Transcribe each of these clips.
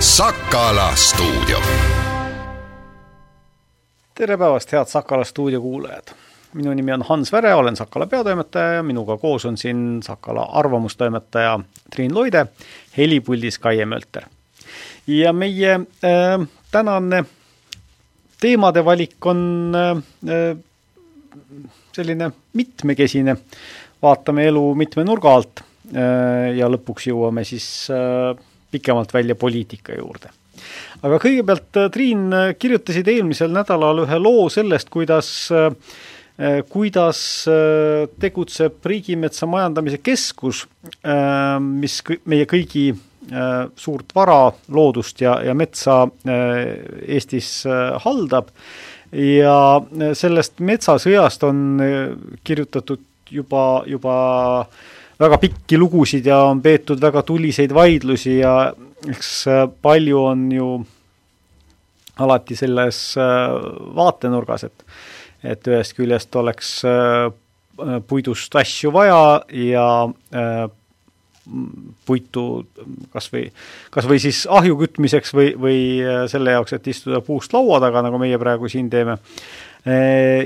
Sakala stuudio. tere päevast, head Sakala stuudio kuulajad! minu nimi on Hans Väre, olen Sakala peatoimetaja ja minuga koos on siin Sakala arvamustoimetaja Triin Loide, helipuldis Kaie Mölter. ja meie äh, tänane teemade valik on äh, selline mitmekesine, vaatame elu mitme nurga alt äh, ja lõpuks jõuame siis äh, pikemalt välja poliitika juurde. Aga kõigepealt, äh, Triin, äh, kirjutasid eelmisel nädalal ühe loo sellest, kuidas äh, kuidas tegutseb Riigimetsa Majandamise Keskus, mis meie kõigi suurt vara, loodust ja, ja metsa Eestis haldab. Ja sellest metsasõjast on kirjutatud juba, juba väga pikki lugusid ja on peetud väga tuliseid vaidlusi ja eks palju on ju alati selles äh, vaatenurgas, et et ühest küljest oleks äh, puidust asju vaja ja äh, puitu kas või, kas või siis ahju kütmiseks või, või selle jaoks, et istuda puust laua taga, nagu meie praegu siin teeme.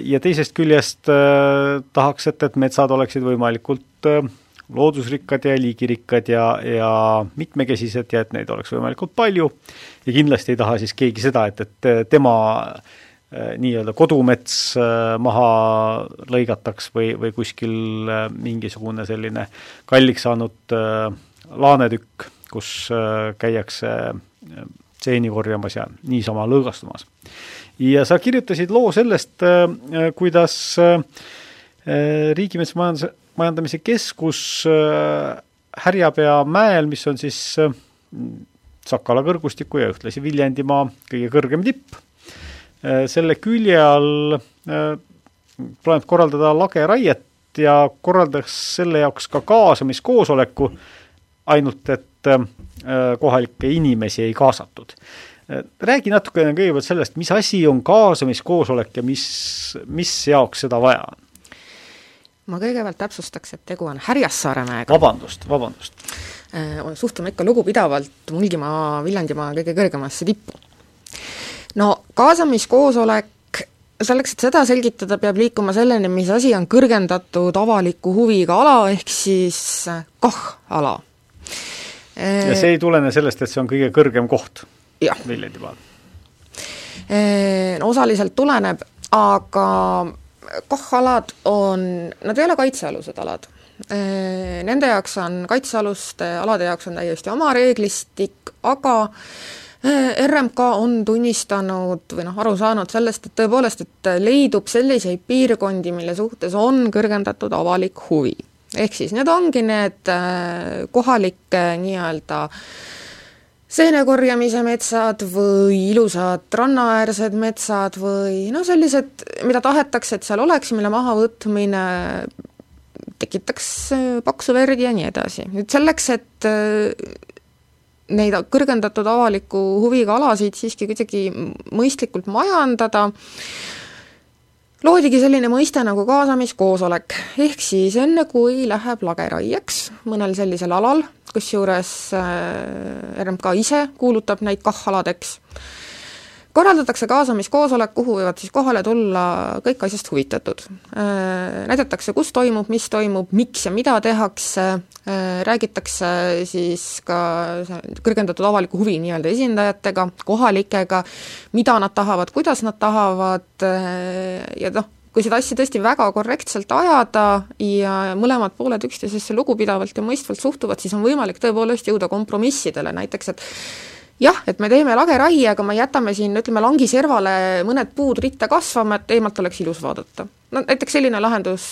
Ja teisest küljest tahaks, et, et metsad oleksid võimalikult loodusrikkad ja liigirikkad ja, ja mitmekesised ja et neid oleks võimalikult palju. ja kindlasti ei taha siis keegi seda, et, et tema äh, nii-öelda kodumets äh, maha lõigataks või, või kuskil äh, mingisugune selline kalliks saanud laanetükk, kus käiakse seeni korjamas ja niisama lõõgastumas. ja sa kirjutasid loo sellest, kuidas Riigimetsa majanduse majandamise keskus äh, Härjapea mäel, mis on siis äh, Sakala kõrgustiku ja ühtlasi Viljandimaa kõige kõrgem tipp. Äh, selle külje all plaanib korraldada lageraiet ja korraldaks selle jaoks ka kaasamiskoosoleku, ainult et kohalikke inimesi ei kaasatud. räägi natukene kõigepealt sellest, mis asi on kaasamiskoosolek ja mis, mis jaoks seda vaja on? Ma kõigepealt täpsustaks, et tegu on Härjassaare mäega. vabandust, vabandust. Äh, suhtume ikka lugupidavalt Mulgimaa, Viljandimaa kõige kõrgemasse tippu. no kaasamiskoosolek, selleks, et seda selgitada, peab liikuma selleni, mis asi on kõrgendatud avaliku huviga ala, ehk siis KAH-ala. ja see ei tulene sellest, et see on kõige kõrgem koht Viljandimaal? Äh, osaliselt tuleneb, aga KOH-alad on, nad ei ole kaitsealused alad. Äh, nende jaoks on, kaitsealuste alade jaoks on täiesti oma reeglistik, aga äh, RMK on tunnistanud või noh, aru saanud sellest, et tõepoolest, et leidub selliseid piirkondi, mille suhtes on kõrgendatud avalik huvi. ehk siis need ongi need äh, kohalike nii-öelda äh, seenekorjamise metsad või ilusad rannaäärsed metsad või noh, sellised, mida tahetakse, et seal oleks, mille mahavõtmine tekitaks äh, paksu verd ja nii edasi. nüüd selleks, et äh, neid kõrgendatud avaliku huviga alasid siiski kuidagi mõistlikult majandada, loodigi selline mõiste nagu kaasamiskoosolek, ehk siis enne, kui läheb lageraieks mõnel sellisel alal, kusjuures äh, RMK ise kuulutab neid KAH-aladeks, korraldatakse kaasamiskoosolek, kuhu võivad siis kohale tulla kõik asjast huvitatud. Äh, näidatakse, kus toimub, mis toimub, miks ja mida tehakse, äh, räägitakse siis ka kõrgendatud avaliku huvi nii-öelda esindajatega, kohalikega, mida nad tahavad, kuidas nad tahavad ja noh, kui seda asja tõesti väga korrektselt ajada ja mõlemad pooled üksteisesse lugupidavalt ja mõistvalt suhtuvad, siis on võimalik tõepoolest jõuda kompromissidele, näiteks et jah, et me teeme lageraie, aga me jätame siin, ütleme, langiservale mõned puud ritta kasvama, et eemalt oleks ilus vaadata. no näiteks selline lahendus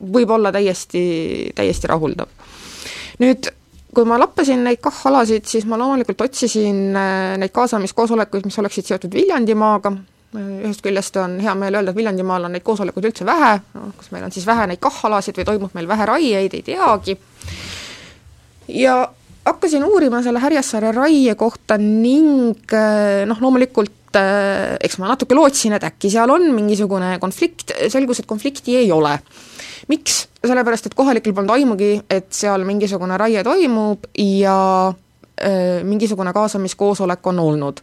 võib olla täiesti, täiesti rahuldav. nüüd kui ma lappasin neid KAH-alasid, siis ma loomulikult otsisin äh, neid kaasamiskoosolekuid, mis oleksid seotud Viljandimaaga, ühest küljest on hea meel öelda, et Viljandimaal on neid koosolekuid üldse vähe, noh, kas meil on siis vähe neid KAH-alasid või toimub meil vähe raieid, ei teagi, ja hakkasin uurima selle Härjassaare raie kohta ning eh, noh, loomulikult eh, eks ma natuke lootsin, et äkki seal on mingisugune konflikt, selgus, et konflikti ei ole. miks? sellepärast, et kohalikel polnud aimugi, et seal mingisugune raie toimub ja mingisugune kaasamiskoosolek on olnud.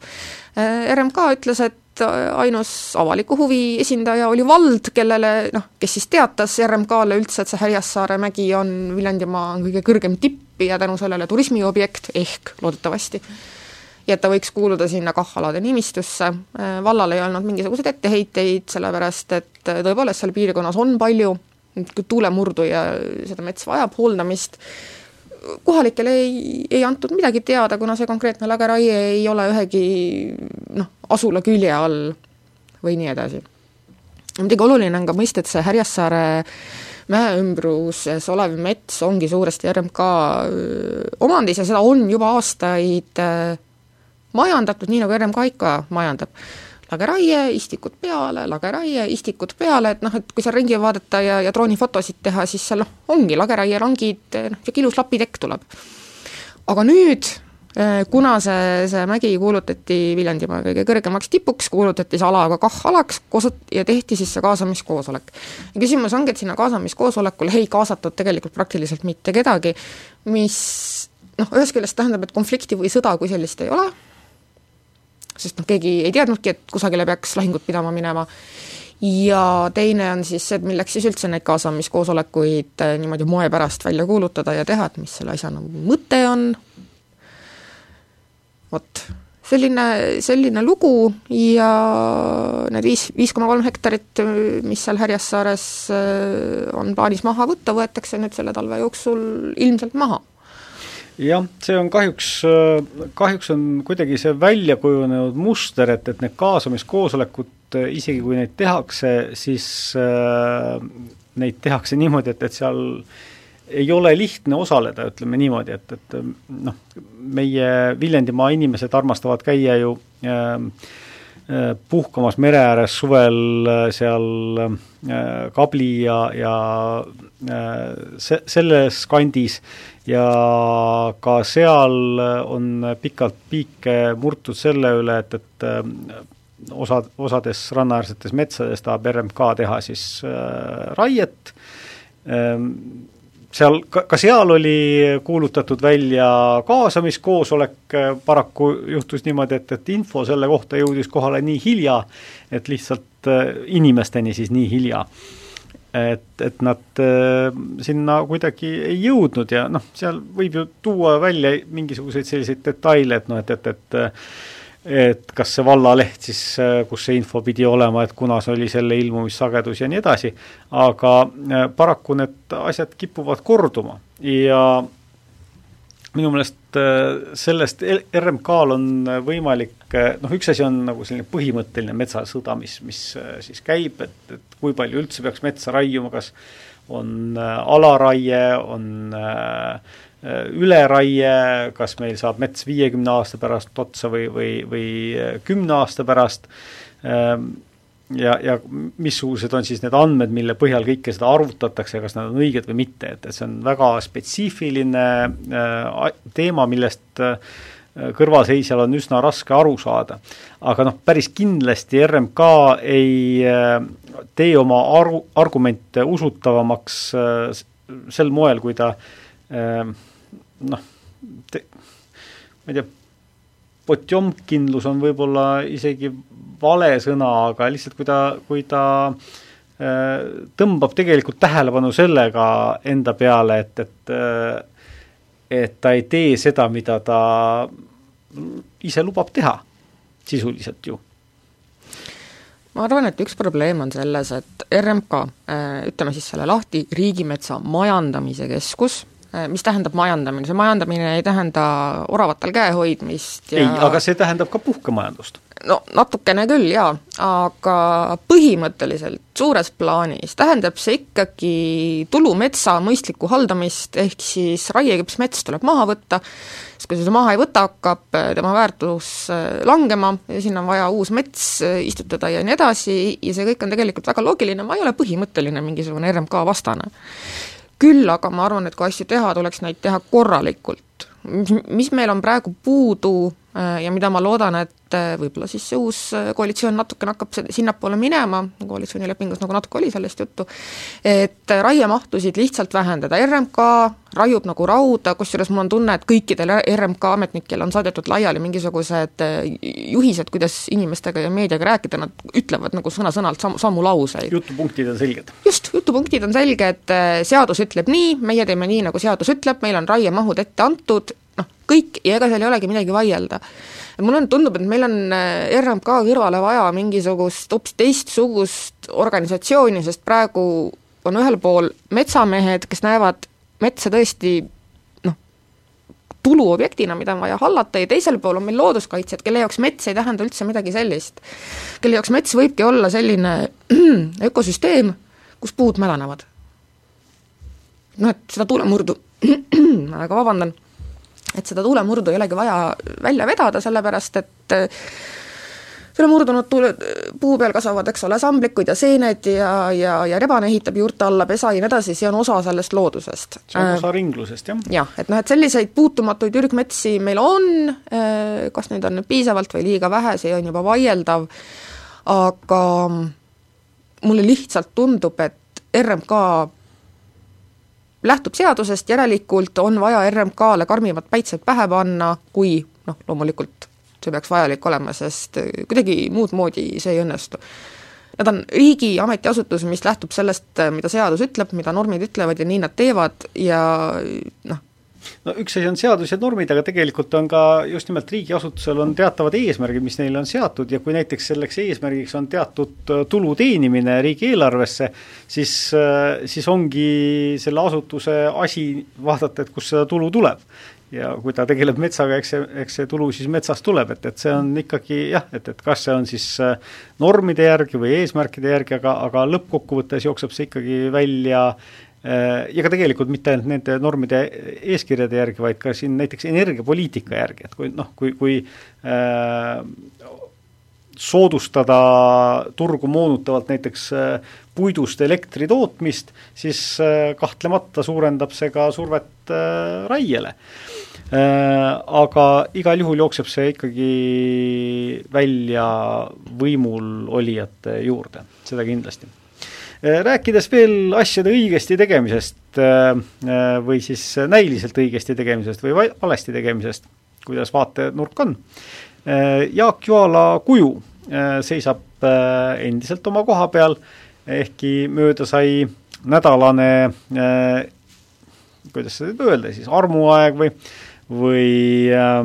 RMK ütles, et ainus avaliku huvi esindaja oli vald, kellele noh, kes siis teatas RMK-le üldse, et see Härjassaare mägi on Viljandimaa kõige kõrgem tipp ja tänu sellele turismiobjekt, ehk loodetavasti ja et ta võiks kuuluda sinna KAH-alade nimistusse, vallal ei olnud mingisuguseid etteheiteid, sellepärast et tõepoolest seal piirkonnas on palju tuulemurdu ja seda mets vajab hooldamist, kohalikele ei, ei antud midagi teada, kuna see konkreetne lageraie ei ole ühegi noh, asula külje all või nii edasi. muidugi oluline on ka mõista, et see Härjassaare mäe ümbruses olev mets ongi suuresti RMK omandis ja seda on juba aastaid majandatud, nii nagu RMK ikka majandab. Lageraie, istikud peale, lageraie, istikud peale, et noh, et kui seal ringi vaadata ja, ja droonifotosid teha, siis seal noh, ongi lageraielangid, noh, niisugune ilus lapitekk tuleb. aga nüüd eh, kuna see, see mägi kuulutati Viljandimaa kõige kõrgemaks tipuks, kuulutati see ala ka KAH-alaks ja tehti siis see kaasamiskoosolek. ja küsimus ongi, et sinna kaasamiskoosolekule ei kaasatud tegelikult praktiliselt mitte kedagi, mis noh, ühest küljest tähendab, et konflikti või sõda kui sellist ei ole, sest noh, keegi ei teadnudki, et kusagile peaks lahingut pidama minema, ja teine on siis see, et milleks siis üldse neid kaasamiskoosolekuid äh, niimoodi moe pärast välja kuulutada ja teha, et mis selle asja nagu mõte on, vot, selline, selline lugu ja need viis, viis koma kolm hektarit, mis seal Härjassaares äh, on plaanis maha võtta, võetakse nüüd selle talve jooksul ilmselt maha jah, see on kahjuks, kahjuks on kuidagi see välja kujunenud muster, et, et need kaasamiskoosolekud, isegi kui neid tehakse, siis äh, neid tehakse niimoodi, et, et seal ei ole lihtne osaleda, ütleme niimoodi, et, et noh, meie Viljandimaa inimesed armastavad käia ju äh, äh puhkamas mere ääres suvel äh, seal äh, Kabli ja, ja äh, se-, selles kandis ja ka seal on pikalt piike murtud selle üle, et, et äh, osad, osades rannaäärsetes metsades tahab RMK teha siis äh, raiet. Ähm,, seal, ka, ka seal oli kuulutatud välja kaasamiskoosolek, paraku juhtus niimoodi, et, et info selle kohta jõudis kohale nii hilja, et lihtsalt äh, inimesteni siis nii hilja et, et nad äh, sinna kuidagi ei jõudnud ja noh, seal võib ju tuua välja mingisuguseid selliseid detaile, et noh, et, et, et et kas see vallaleht siis, äh, kus see info pidi olema, et kunas oli selle ilmumissagedus ja nii edasi, aga äh, paraku need asjad kipuvad korduma ja minu meelest sellest RMK-l on võimalik, äh, noh üks asi on nagu selline põhimõtteline metsasõda, mis, mis äh, siis käib, et, et kui palju üldse peaks metsa raiuma, kas on alaraie, on üleraie, kas meil saab mets viiekümne aasta pärast otsa või, või, või kümne aasta pärast, ähm, ja, ja missugused on siis need andmed, mille põhjal kõike seda arvutatakse, kas nad on õiged või mitte, et, et see on väga spetsiifiline teema, millest äh, kõrvalseisjal on üsna raske aru saada. aga noh, päris kindlasti RMK ei äh, tee oma aru, argumente usutavamaks äh, sel moel, kui ta äh, noh, ma ei tea, potjomkindlus on võib-olla isegi vale sõna, aga lihtsalt kui ta, kui ta äh, tõmbab tegelikult tähelepanu sellega enda peale, et, et äh, et ta ei tee seda, mida ta ise lubab teha, sisuliselt ju. Ma arvan, et üks probleem on selles, et RMK, äh, ütleme siis selle lahti, Riigimetsa Majandamise Keskus, mis tähendab majandamine, see majandamine ei tähenda oravatel käe hoidmist ja ei, aga see tähendab ka puhkemajandust. no natukene küll jaa, aga põhimõtteliselt suures plaanis tähendab see ikkagi tulumetsa mõistlikku haldamist, ehk siis raieküps mets tuleb maha võtta, siis kui seda maha ei võta, hakkab äh, tema väärtus äh, langema ja sinna on vaja uus mets istutada ja nii edasi. Ja see kõik on tegelikult väga loogiline, ma ei ole põhimõtteline mingisugune RMK vastane küll aga ma arvan, et kui asju teha, tuleks neid teha korralikult. mis meil on praegu puudu ja mida ma loodan, et võib-olla siis see uus koalitsioon natukene hakkab sinnapoole minema, koalitsioonilepingus nagu natuke oli sellest juttu, et raiemahtusid lihtsalt vähendada, RMK raiub nagu rauda, kusjuures mul on tunne, et kõikidel RMK ametnikel on saadetud laiali mingisugused äh, juhised, kuidas inimestega ja meediaga rääkida, nad ütlevad nagu sõna-sõnalt sam-, samu lauseid. jutupunktid on selged? just, jutupunktid on selged, äh, seadus ütleb nii, meie teeme nii, nagu seadus ütleb, meil on raiemahud ette antud, kõik, ja ega seal ei olegi midagi vaielda mulle tundub, et meil on äh, RMK kõrvale vaja mingisugust hoopis teistsugust organisatsiooni, sest praegu on ühel pool metsamehed, kes näevad metsa tõesti noh, tuluobjektina, mida on vaja hallata ja teisel pool on meil looduskaitsjad, kelle jaoks mets ei tähenda üldse midagi sellist. kelle jaoks mets võibki olla selline ökosüsteem, kus puud mädanevad. noh, et seda tuulemurdu, väga vabandan, et seda tuulemurdu ei olegi vaja välja vedada, sellepärast et selle murdunud tuule, puu peal kasvavad, eks ole, samblikud ja seened ja, ja, ja rebane ehitab juurte alla pesa ja nii edasi, see on osa sellest loodusest. see on osa äh, ringlusest, jah. jah, et noh, et selliseid puutumatuid ürgmetsi meil on, äh, kas neid on nüüd piisavalt või liiga vähe, see on juba vaieldav, aga mulle lihtsalt tundub, et RMK lähtub seadusest, järelikult on vaja RMK-le karmimad päitsed pähe panna, kui noh, loomulikult see peaks vajalik olema, sest kuidagi muud moodi see ei õnnestu. Nad on riigi ametiasutus, mis lähtub sellest, mida seadus ütleb, mida normid ütlevad ja nii nad teevad ja noh, no üks asi on seadus ja normid, aga tegelikult on ka just nimelt riigiasutusel on teatavad eesmärgid, mis neile on seatud ja kui näiteks selleks eesmärgiks on teatud äh, tulu teenimine riigieelarvesse, siis, äh, siis ongi selle asutuse asi vaadata, et kust seda tulu tuleb. Ja kui ta tegeleb metsaga, eks see, eks see tulu siis metsast tuleb, et, et see on ikkagi jah, et, et kas see on siis äh, normide järgi või eesmärkide järgi, aga, aga lõppkokkuvõttes jookseb see ikkagi välja äh, ja ka tegelikult mitte ainult nende normide eeskirjade järgi, vaid ka siin näiteks energiapoliitika järgi, et kui noh, kui, kui äh, soodustada turgu moonutavalt näiteks äh, puidust elektri tootmist, siis äh, kahtlemata suurendab see ka survet äh, raiele Äh, aga igal juhul jookseb see ikkagi välja võimul olijate juurde, seda kindlasti. Äh, rääkides veel asjade õigesti tegemisest äh, või siis näiliselt õigesti tegemisest või valesti tegemisest, kuidas vaatenurk on, Jaak Joala kuju seisab endiselt oma koha peal, ehkki mööda sai nädalane kuidas seda öelda siis, armuaeg või või äh,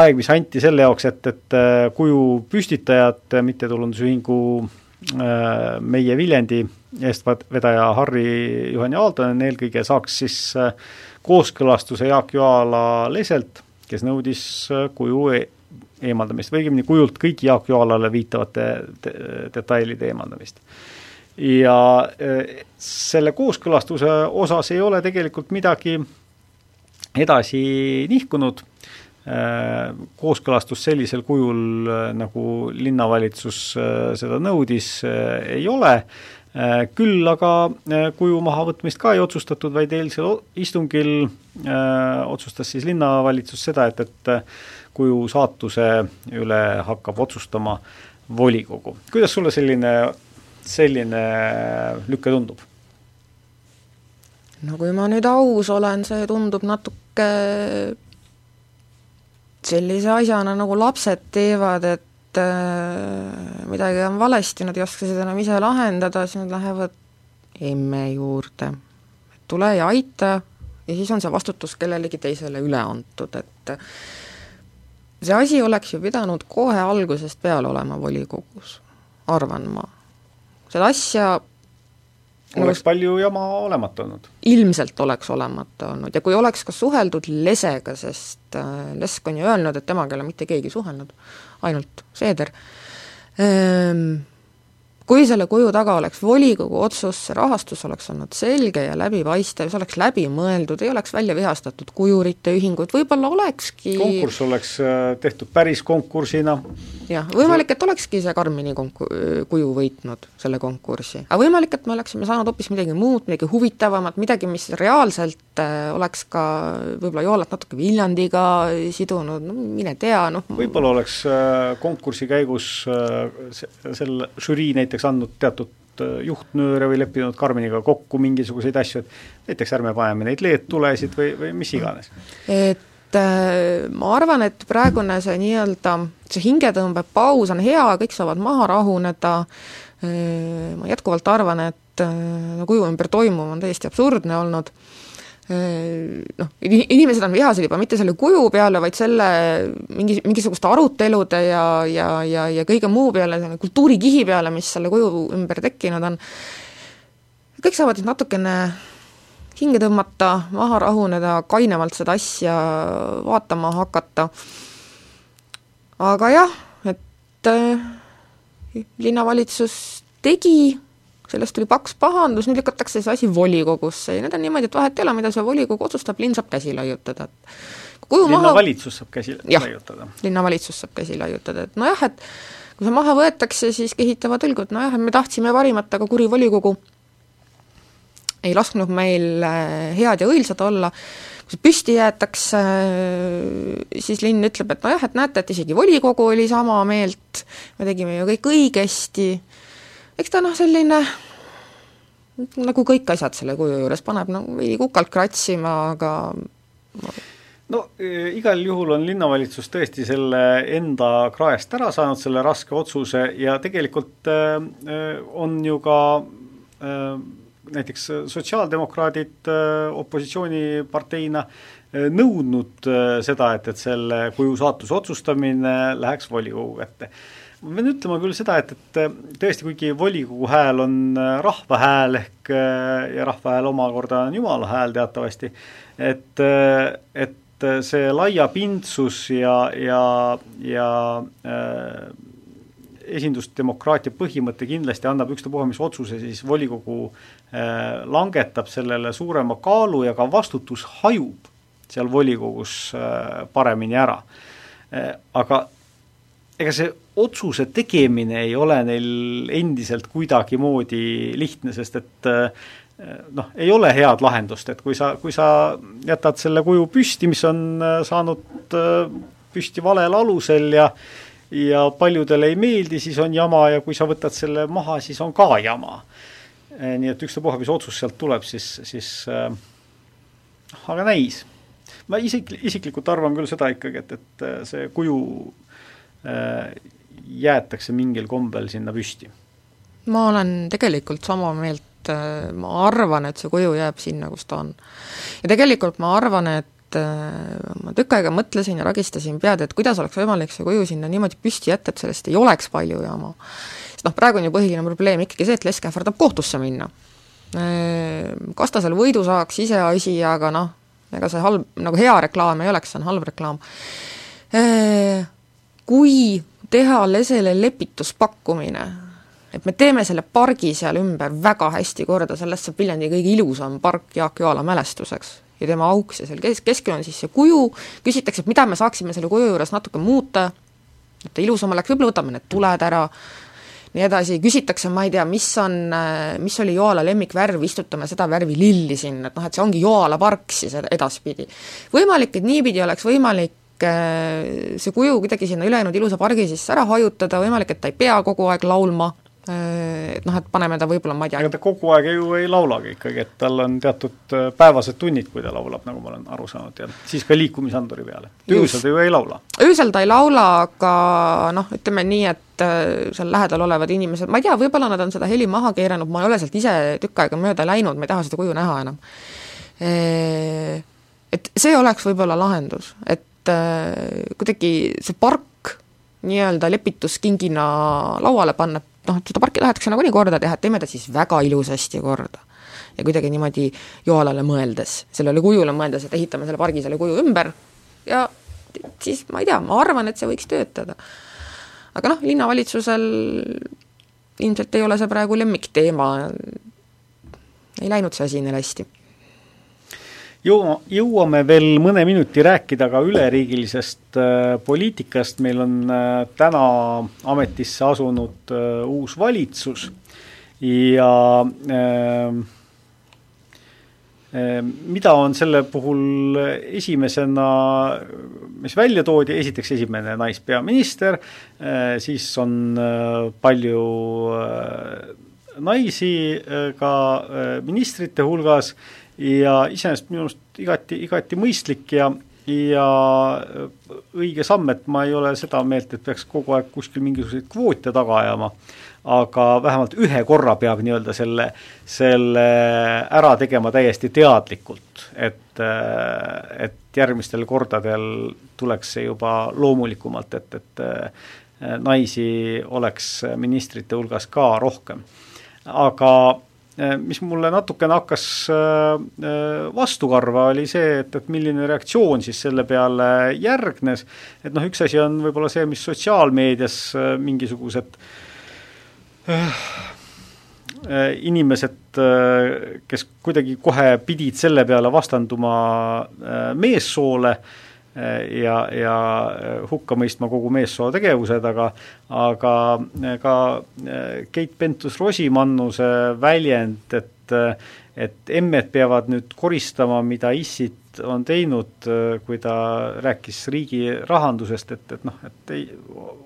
aeg, mis anti selle jaoks, et, et äh, kuju püstitajad, mittetulundusühingu äh, Meie Viljandi eestvedaja Harri-Juhan Jaaltonen eelkõige saaks siis äh, kooskõlastuse Jaak Joala leselt, kes nõudis äh, kuju e eemaldamist või õigemini kujult kõigi Jaak Joalale viitavate de detailide eemaldamist. Ja selle kooskõlastuse osas ei ole tegelikult midagi edasi nihkunud, eh, kooskõlastus sellisel kujul, nagu linnavalitsus seda nõudis, ei ole, küll aga kuju mahavõtmist ka ei otsustatud, vaid eilsel istungil otsustas siis linnavalitsus seda, et, et kuju saatuse üle hakkab otsustama volikogu. kuidas sulle selline selline lüke tundub? no kui ma nüüd aus olen, see tundub natuke sellise asjana, nagu lapsed teevad, et äh, midagi on valesti, nad ei oska seda enam ise lahendada, siis nad lähevad emme juurde. tule ja aita ja siis on see vastutus kellelegi teisele üle antud, et see asi oleks ju pidanud kohe algusest peale olema volikogus, arvan ma seda asja oleks palju jama olemata olnud? ilmselt oleks olemata olnud. Ja kui oleks ka suheldud Lesega, sest äh, Lesk on ju öelnud, et temaga ei ole mitte keegi suhelnud, ainult Seeder. Ähm,, kui selle kuju taga oleks volikogu otsus, see rahastus oleks olnud selge ja läbipaistev, see oleks läbimõeldud, ei oleks välja vihastatud kujurite ühingut, võib-olla olekski konkurss oleks äh, tehtud päris konkursina. jah, võimalik, et olekski see Karmini konku-, kuju võitnud selle konkursi. aga võimalik, et me oleksime saanud hoopis midagi muud, midagi huvitavamat, midagi, mis reaalselt äh, oleks ka võib-olla Joolat natuke Viljandiga sidunud, no mine tea, noh võib-olla oleks äh, konkursi käigus selle žürii näiteks andnud teatud juhtnööre või leppinud Karmeniga kokku mingisuguseid asju, et näiteks ärme paneme neid LED-tulesid või, või mis iganes. et äh, ma arvan, et praegune see nii-öelda, see hingetõmbepaus on hea, kõik saavad maha rahuneda äh,, ma jätkuvalt arvan, et äh, no kuju ümber toimuv on täiesti absurdne olnud noh, inimesed on vihased juba mitte selle kuju peale, vaid selle mingi, mingisuguste arutelude ja, ja, ja, ja kõige muu peale, selle kultuurikihi peale, mis selle kuju ümber tekkinud on, kõik saavad nüüd natukene hinge tõmmata, maha rahuneda, kainemalt seda asja vaatama hakata, aga jah, et äh, linnavalitsus tegi sellest tuli paks pahandus, nüüd lükatakse see asi volikogusse ja nüüd on niimoodi, et vahet ei ole, mida see volikogu otsustab, linn saab käsi laiutada, et kuju linnavalitsus saab käsi jah, laiutada? linnavalitsus saab käsi laiutada, et nojah, et kui see maha võetakse, siis kehitavad õlgu, et nojah, et me tahtsime parimat, aga kuri volikogu ei lasknud meil äh, head ja õilsad olla, kui see püsti jäetakse, siis linn ütleb, et nojah, et näete, et isegi volikogu oli sama meelt, me tegime ju kõik õigesti, eks ta noh, selline nagu kõik asjad selle kuju juures, paneb nagu veidi kukalt kratsima, aga no e, igal juhul on linnavalitsus tõesti selle enda kraest ära saanud, selle raske otsuse ja tegelikult e, e on ju ka näiteks sotsiaaldemokraadid opositsiooniparteina nõudnud seda, et, et selle kuju saatuse otsustamine läheks volikogu kätte ma pean ütlema küll seda, et, et tõesti, kuigi volikogu hääl on äh, rahva hääl ehk äh, ja rahva hääl omakorda on jumala hääl teatavasti, et, äh, et see laiapindsus ja, ja, ja äh, esindusdemokraatia põhimõte kindlasti annab ükstapuha, mis otsuse siis volikogu äh, langetab, sellele suurema kaalu ja ka vastutus hajub seal volikogus äh, paremini ära äh,. aga ega see otsuse tegemine ei ole neil endiselt kuidagimoodi lihtne, sest et eh, noh, ei ole head lahendust, et kui sa, kui sa jätad selle kuju püsti, mis on eh, saanud eh, püsti valel alusel ja ja paljudele ei meeldi, siis on jama ja kui sa võtad selle maha, siis on ka jama. nii et ükstapuha, mis otsus sealt tuleb, siis, siis aga näis. ma isik, isiklikult arvan küll seda ikkagi, et, et see kuju jäetakse mingil kombel sinna püsti? ma olen tegelikult sama meelt, äh, ma arvan, et see kuju jääb sinna, kus ta on. ja tegelikult ma arvan, et äh, ma tükk aega mõtlesin ja ragistasin pead, et kuidas oleks võimalik see kuju sinna niimoodi püsti jätta, et sellest ei oleks palju jama. sest noh, praegu on ju põhiline probleem ikkagi see, et Lesk ähvardab kohtusse minna. Äh, kas ta seal võidu saaks, iseasi, aga noh, ega see halb, nagu hea reklaam ei oleks, see on halb reklaam. Kui teha lesele lepituspakkumine, et me teeme selle pargi seal ümber väga hästi korda, sellest saab Viljandi kõige ilusam park Jaak Joala mälestuseks. Ja tema auks ja seal kes-, keskel on siis see kuju, küsitakse, et mida me saaksime selle kuju juures natuke muuta, et ta ilusam oleks, võib-olla võtame need tuled ära, nii edasi, küsitakse, ma ei tea, mis on, mis oli Joala lemmikvärv, istutame seda värvi lilli sinna, et noh, et see ongi Joala park siis edaspidi. võimalik, et niipidi oleks võimalik see kuju kuidagi sinna ülejäänud ilusa pargi sisse ära hajutada, võimalik, et ta ei pea kogu aeg laulma, äh, et noh, et paneme ta võib-olla, ma ei tea ega ta kogu aeg ju ei laulagi ikkagi, et tal on teatud äh, päevased tunnid, kui ta laulab, nagu ma olen aru saanud, ja siis ka liikumisanduri peale. öösel ta ju ei laula. öösel ta ei laula, aga noh, ütleme nii, et seal lähedal olevad inimesed, ma ei tea, võib-olla nad on seda heli maha keeranud, ma ei ole sealt ise tükk aega mööda läinud, ma ei taha seda kuju näha enam. Et see oleks võib-olla lahendus, et et äh, kuidagi see park nii-öelda lepituskingina lauale panna, noh, et seda parki tahetakse nagunii korda teha, et teeme ta siis väga ilusasti korda. ja kuidagi niimoodi Joalale mõeldes, sellele kujule mõeldes, et ehitame selle pargi selle kuju ümber ja siis ma ei tea, ma arvan, et see võiks töötada. aga noh, linnavalitsusel ilmselt ei ole see praegu lemmikteema, ei läinud see asi neil hästi jõua, jõuame veel mõne minuti rääkida ka üleriigilisest äh, poliitikast, meil on äh, täna ametisse asunud äh, uus valitsus ja äh, mida on selle puhul esimesena, mis välja toodi, esiteks esimene naispeaminister siis on palju naisi ka ministrite hulgas ja iseenesest minu arust igati, igati mõistlik ja, ja õige samm, et ma ei ole seda meelt, et peaks kogu aeg kuskil mingisuguseid kvoote taga ajama, aga vähemalt ühe korra peab nii-öelda selle, selle ära tegema täiesti teadlikult, et, et järgmistel kordadel tuleks see juba loomulikumalt, et, et naisi oleks ministrite hulgas ka rohkem. aga Äh, mis mulle natukene hakkas äh, äh, vastukarva, oli see, et, et milline reaktsioon siis selle peale järgnes, et noh, üks asi on võib-olla see, mis sotsiaalmeedias mingisugused inimesed, kes kuidagi kohe pidid selle peale vastanduma meessoole, ja, ja hukka mõistma kogu meessoo tegevused, aga aga ka Keit Pentus-Rosimannuse väljend, et et emmed peavad nüüd koristama, mida issid on teinud, kui ta rääkis riigi rahandusest, et, et noh, et ei,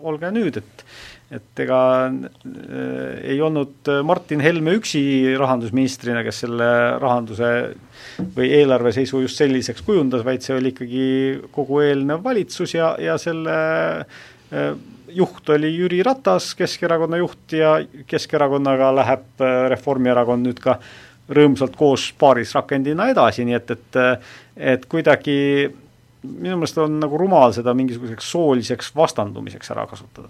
olge nüüd, et et ega äh, ei olnud Martin Helme üksi rahandusministrina, kes selle rahanduse või eelarve seisu just selliseks kujundas, vaid see oli ikkagi kogu eelnev valitsus ja, ja selle äh, juht oli Jüri Ratas, Keskerakonna juht ja Keskerakonnaga läheb äh, Reformierakond nüüd ka rõõmsalt koos paarisrakendina edasi, nii et, et et kuidagi minu meelest on nagu rumal seda mingisuguseks sooliseks vastandumiseks ära kasutada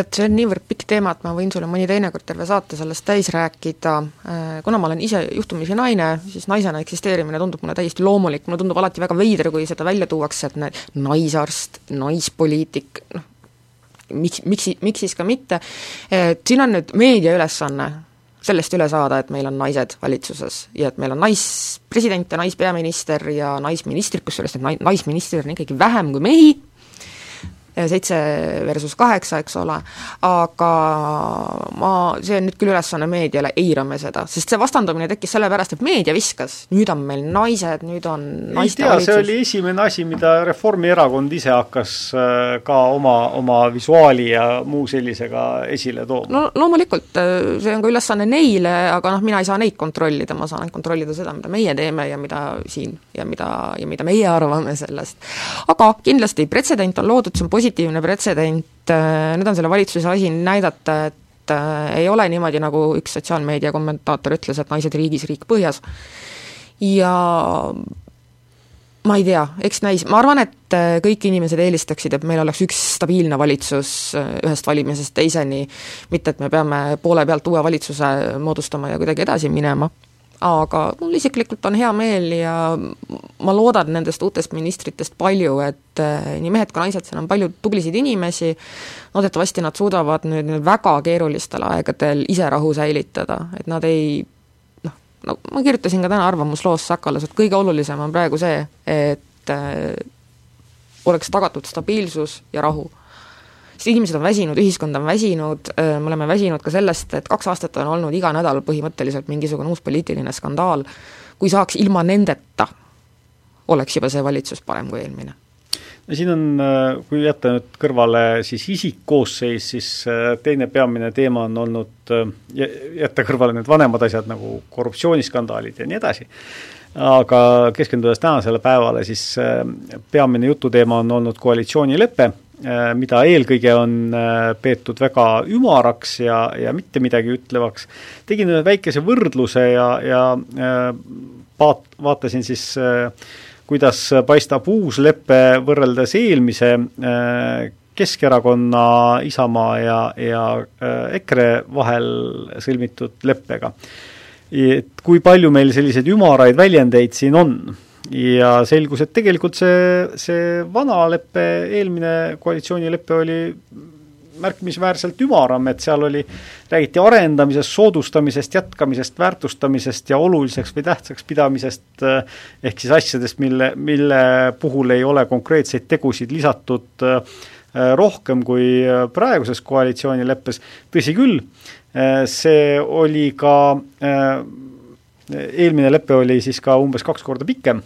tead, see on niivõrd pikk teema, et ma võin sulle mõni teinekord terve saate sellest täis rääkida, äh, kuna ma olen ise juhtumisi naine, siis naisena eksisteerimine tundub mulle täiesti loomulik, mulle tundub alati väga veider, kui seda välja tuuakse, et näed, naisarst, naispoliitik, noh, miks, miks, miks siis ka mitte, et siin on nüüd meedia ülesanne sellest üle saada, et meil on naised valitsuses ja et meil on naispresident ja naispeaminister ja naisministrid, kusjuures need naisministrid on ikkagi vähem kui mehi, seitse versus kaheksa, eks ole, aga ma, see on nüüd küll ülesanne meediale, eirame seda, sest see vastandumine tekkis sellepärast, et meedia viskas, nüüd on meil naised, nüüd on ei tea, see oli esimene asi, mida Reformierakond ise hakkas äh, ka oma, oma visuaali ja muu sellisega esile tooma. no loomulikult, äh, see on ka ülesanne neile, aga noh, mina ei saa neid kontrollida, ma saan ainult kontrollida seda, mida meie teeme ja mida siin ja mida, ja mida meie arvame sellest. aga kindlasti pretsedent on loodud, see on positiivne, positiivne pretsedent, äh, nüüd on selle valitsuse asi näidata, et äh, ei ole niimoodi, nagu üks sotsiaalmeedia kommentaator ütles, et naised riigis, riik põhjas. ja ma ei tea, eks näis, ma arvan, et äh, kõik inimesed eelistaksid, et meil oleks üks stabiilne valitsus ühest valimisest teiseni, mitte et me peame poole pealt uue valitsuse moodustama ja kuidagi edasi minema aga mul isiklikult on hea meel ja ma loodan nendest uutest ministritest palju, et eh, nii mehed kui naised, seal on palju tublisid inimesi, loodetavasti nad suudavad nüüd, väga keerulistel aegadel ise rahu säilitada, et nad ei noh, no ma kirjutasin ka täna arvamusloos Sakalas, et kõige olulisem on praegu see, et äh, oleks tagatud stabiilsus ja rahu sest inimesed on väsinud, ühiskond on väsinud, me oleme väsinud ka sellest, et kaks aastat on olnud iga nädal põhimõtteliselt mingisugune uus poliitiline skandaal, kui saaks ilma nendeta, oleks juba see valitsus parem kui eelmine. No siin on, kui jätta nüüd kõrvale siis isikkoosseis, siis teine peamine teema on olnud jätta kõrvale need vanemad asjad nagu korruptsiooniskandaalid ja nii edasi, aga keskendudes tänasele päevale, siis peamine jututeema on olnud koalitsioonilepe mida eelkõige on äh, peetud väga ümaraks ja, ja mitte midagi ütlevaks. tegin ühe väikese võrdluse ja, ja äh, vaat-, vaatasin siis, kuidas paistab uus lepe võrreldes eelmise Keskerakonna, Isamaa ja, ja EKRE vahel sõlmitud leppega. et kui palju meil selliseid ümaraid väljendeid siin on ja selgus, et tegelikult see, see vana lepe, eelmine koalitsioonilepe oli märkimisväärselt ümaram, et seal oli, räägiti arendamisest, soodustamisest, jätkamisest, väärtustamisest ja oluliseks või tähtsaks pidamisest, ehk siis asjadest, mille, mille puhul ei ole konkreetseid tegusid lisatud rohkem kui praeguses koalitsioonileppes, tõsi küll, see oli ka, eelmine lepe oli siis ka umbes kaks korda pikem.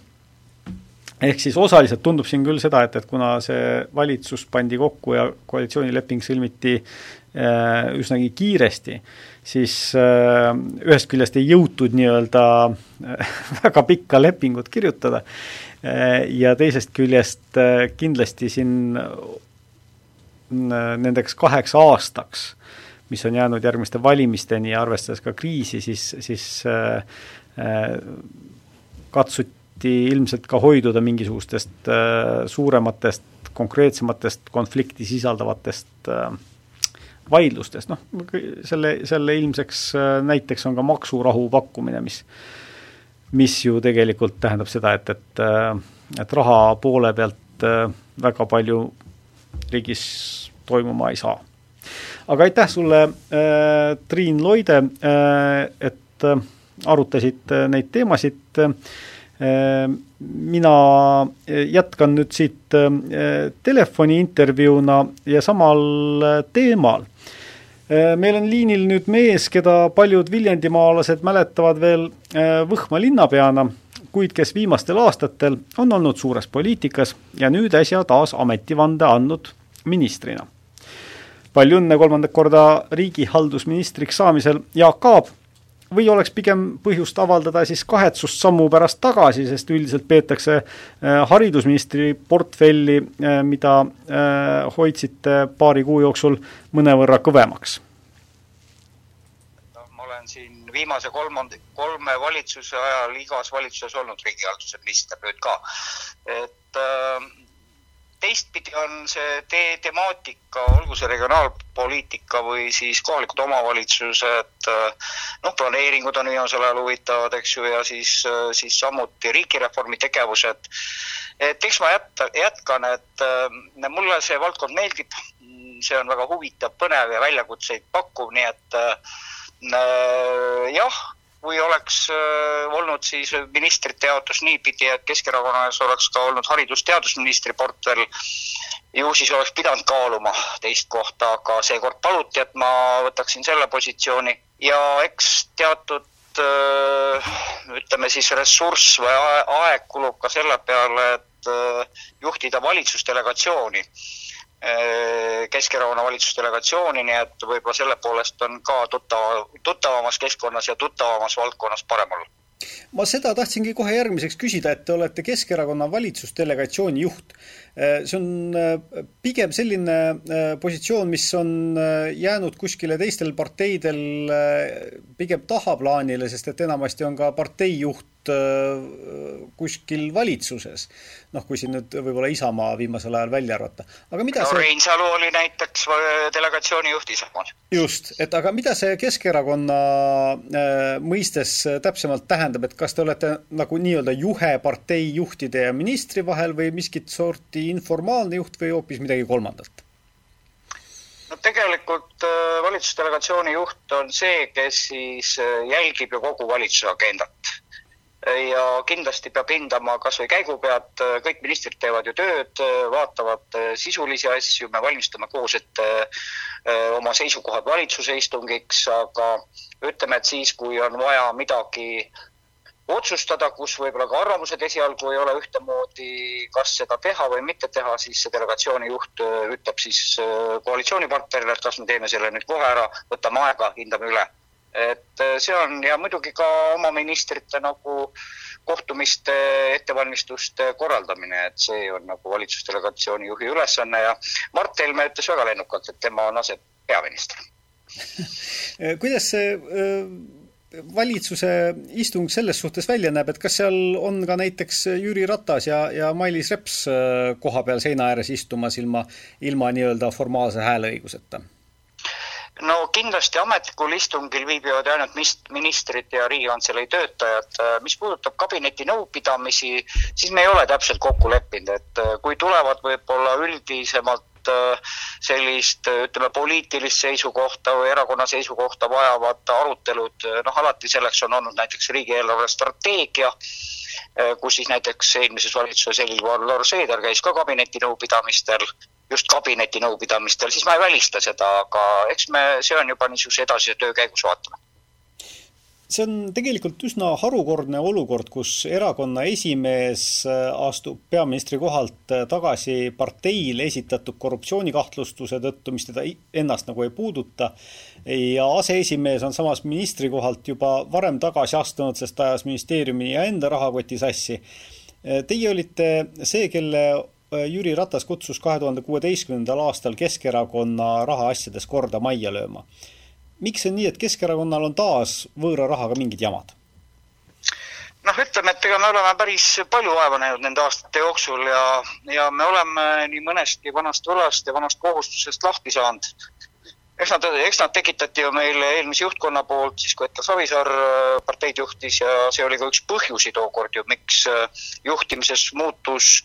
Ehk siis osaliselt tundub siin küll seda, et, et kuna see valitsus pandi kokku ja koalitsioonileping sõlmiti äh, üsnagi kiiresti, siis äh, ühest küljest ei jõutud nii-öelda äh, väga pikka lepingut kirjutada äh, ja teisest küljest äh, kindlasti siin äh, nendeks kaheks aastaks, mis on jäänud järgmiste valimisteni ja arvestades ka kriisi, siis, siis äh, äh, katsuti ilmselt ka hoiduda mingisugustest äh, suurematest, konkreetsematest konflikti sisaldavatest vaidlustest, noh, selle, selle ilmseks näiteks on ka maksurahu pakkumine, mis mis ju tegelikult tähendab seda, et, et et raha poole pealt väga palju riigis toimuma ei saa. Aga aitäh sulle äh,, Triin Loide äh,, et äh, arutasid neid teemasid äh, mina jätkan nüüd siit ehm, telefoniintervjuuna ja samal eh, teemal. Meil on liinil nüüd mees, keda paljud viljandimaalased mäletavad veel Võhma linnapeana, kuid kes viimastel aastatel on olnud suures poliitikas ja nüüd äsja taas ametivande andnud ministrina. Palju õnne kolmandat korda riigihaldusministriks saamisel, Jaak Aab või oleks pigem põhjust avaldada siis kahetsust sammu pärast tagasi, sest üldiselt peetakse äh, haridusministri portfelli, äh, mida äh, hoidsite paari kuu jooksul mõnevõrra kõvemaks? ma olen siin viimase kolmand-, kolme valitsuse ajal igas valitsuses olnud riigihalduse minister nüüd ka, et äh, teistpidi on see tee temaatika, olgu see regionaalpoliitika või siis kohalikud omavalitsused, noh, planeeringud on viimasel ajal huvitavad, eks ju, ja siis, siis samuti riigireformi tegevused. et eks ma jätta, jätkan, et mulle see valdkond meeldib, see on väga huvitav, põnev ja väljakutseid pakkuv, nii et äh, jah kui oleks äh, olnud siis ministrite jaotus niipidi, et Keskerakonnas oleks ka olnud haridus-teadusministri portfell, ju siis oleks pidanud kaaluma teist kohta, aga seekord paluti, et ma võtaksin selle positsiooni. Ja eks teatud äh, ütleme siis ressurss või aeg kulub ka selle peale, et äh, juhtida valitsusdelegatsiooni Keskerakonna valitsusdelegatsiooni, nii et võib-olla selle poolest on ka tuttav, tuttavamas keskkonnas ja tuttavamas valdkonnas parem olla ma seda tahtsingi kohe järgmiseks küsida, et te olete Keskerakonna valitsusdelegatsiooni juht. Äh, see on äh, pigem selline positsioon, mis on jäänud kuskile teistel parteidel pigem tahaplaanile, sest et enamasti on ka parteijuht kuskil valitsuses noh, kui siin nüüd võib-olla Isamaa viimasel ajal välja arvata. aga mida no see Reinsalu oli näiteks äh, delegatsiooni juht Isamaal. just, et aga mida see Keskerakonna äh, mõistes täpsemalt tähendab, et kas te olete nagu nii-öelda juhe partei juhtide ja ministri vahel või miskit sorti informaalne juht või hoopis midagi kolmandat? no tegelikult äh, valitsusdelegatsiooni juht on see, kes siis äh, jälgib ju kogu valitsuse agendat ja kindlasti peab hindama kas või käigu pealt, kõik ministrid teevad ju tööd, vaatavad sisulisi asju, me valmistame koos ette äh, oma seisukohad valitsuse istungiks, aga ütleme, et siis, kui on vaja midagi otsustada, kus võib-olla ka arvamused esialgu ei ole ühtemoodi, kas seda teha või mitte teha, siis see delegatsiooni juht äh, ütleb siis koalitsioonipartnerile, et kas me teeme selle nüüd kohe ära, võtame aega, hindame üle et äh, see on ja muidugi ka oma ministrite nagu kohtumiste ettevalmistuste korraldamine, et see on nagu valitsusdelegatsiooni juhi ülesanne ja Mart Helme ütles väga lennukalt, et tema on asepeaminister kuidas see äh, valitsuse istung selles suhtes välja näeb, et kas seal on ka näiteks Jüri Ratas ja, ja Mailis Reps äh, koha peal seina ääres istumas ilma, ilma nii-öelda formaalse hääleõiguseta? No kindlasti ametlikul istungil viibivad ainult ministrid ja Riigikantselei töötajad. mis puudutab kabineti nõupidamisi, siis me ei ole täpselt kokku leppinud, et kui tulevad võib-olla üldisemalt vajavat sellist, ütleme, poliitilist seisukohta või erakonna seisukohta vajavat arutelud, noh, alati selleks on olnud näiteks riigieelarve strateegia, kus siis näiteks eelmises valitsuses Helir-Valdor Seeder käis ka kabinetinõupidamistel just kabinetinõupidamistel, siis ma ei välista seda, aga eks me, see on juba niisuguse edasise töö käigus vaatame see on tegelikult üsna harukordne olukord, kus erakonna esimees äh, astub peaministri kohalt äh, tagasi parteile esitatud korruptsioonikahtlustuse tõttu, mis teda ennast nagu ei puuduta, ja aseesimees on samas ministri kohalt juba varem tagasi astunud, sest ajas ministeeriumi ja enda rahakoti sassi. Äh, teie olite see, kelle Jüri Ratas kutsus kahe tuhande kuueteistkümnendal aastal Keskerakonna rahaasjades korda majja lööma. miks on nii, et Keskerakonnal on taas võõra rahaga mingid jamad? noh, ütleme, et ega me oleme päris palju vaeva näinud nende aastate jooksul ja, ja me oleme nii mõnestki vanast võlast ja vanast kohustusest lahti saanud. eks nad, eks nad tekitati ju meile eelmise juhtkonna poolt siis, kui Edgar Savisaar äh, parteid juhtis ja see oli ka üks põhjusi tookord ju, miks äh, juhtimises muutus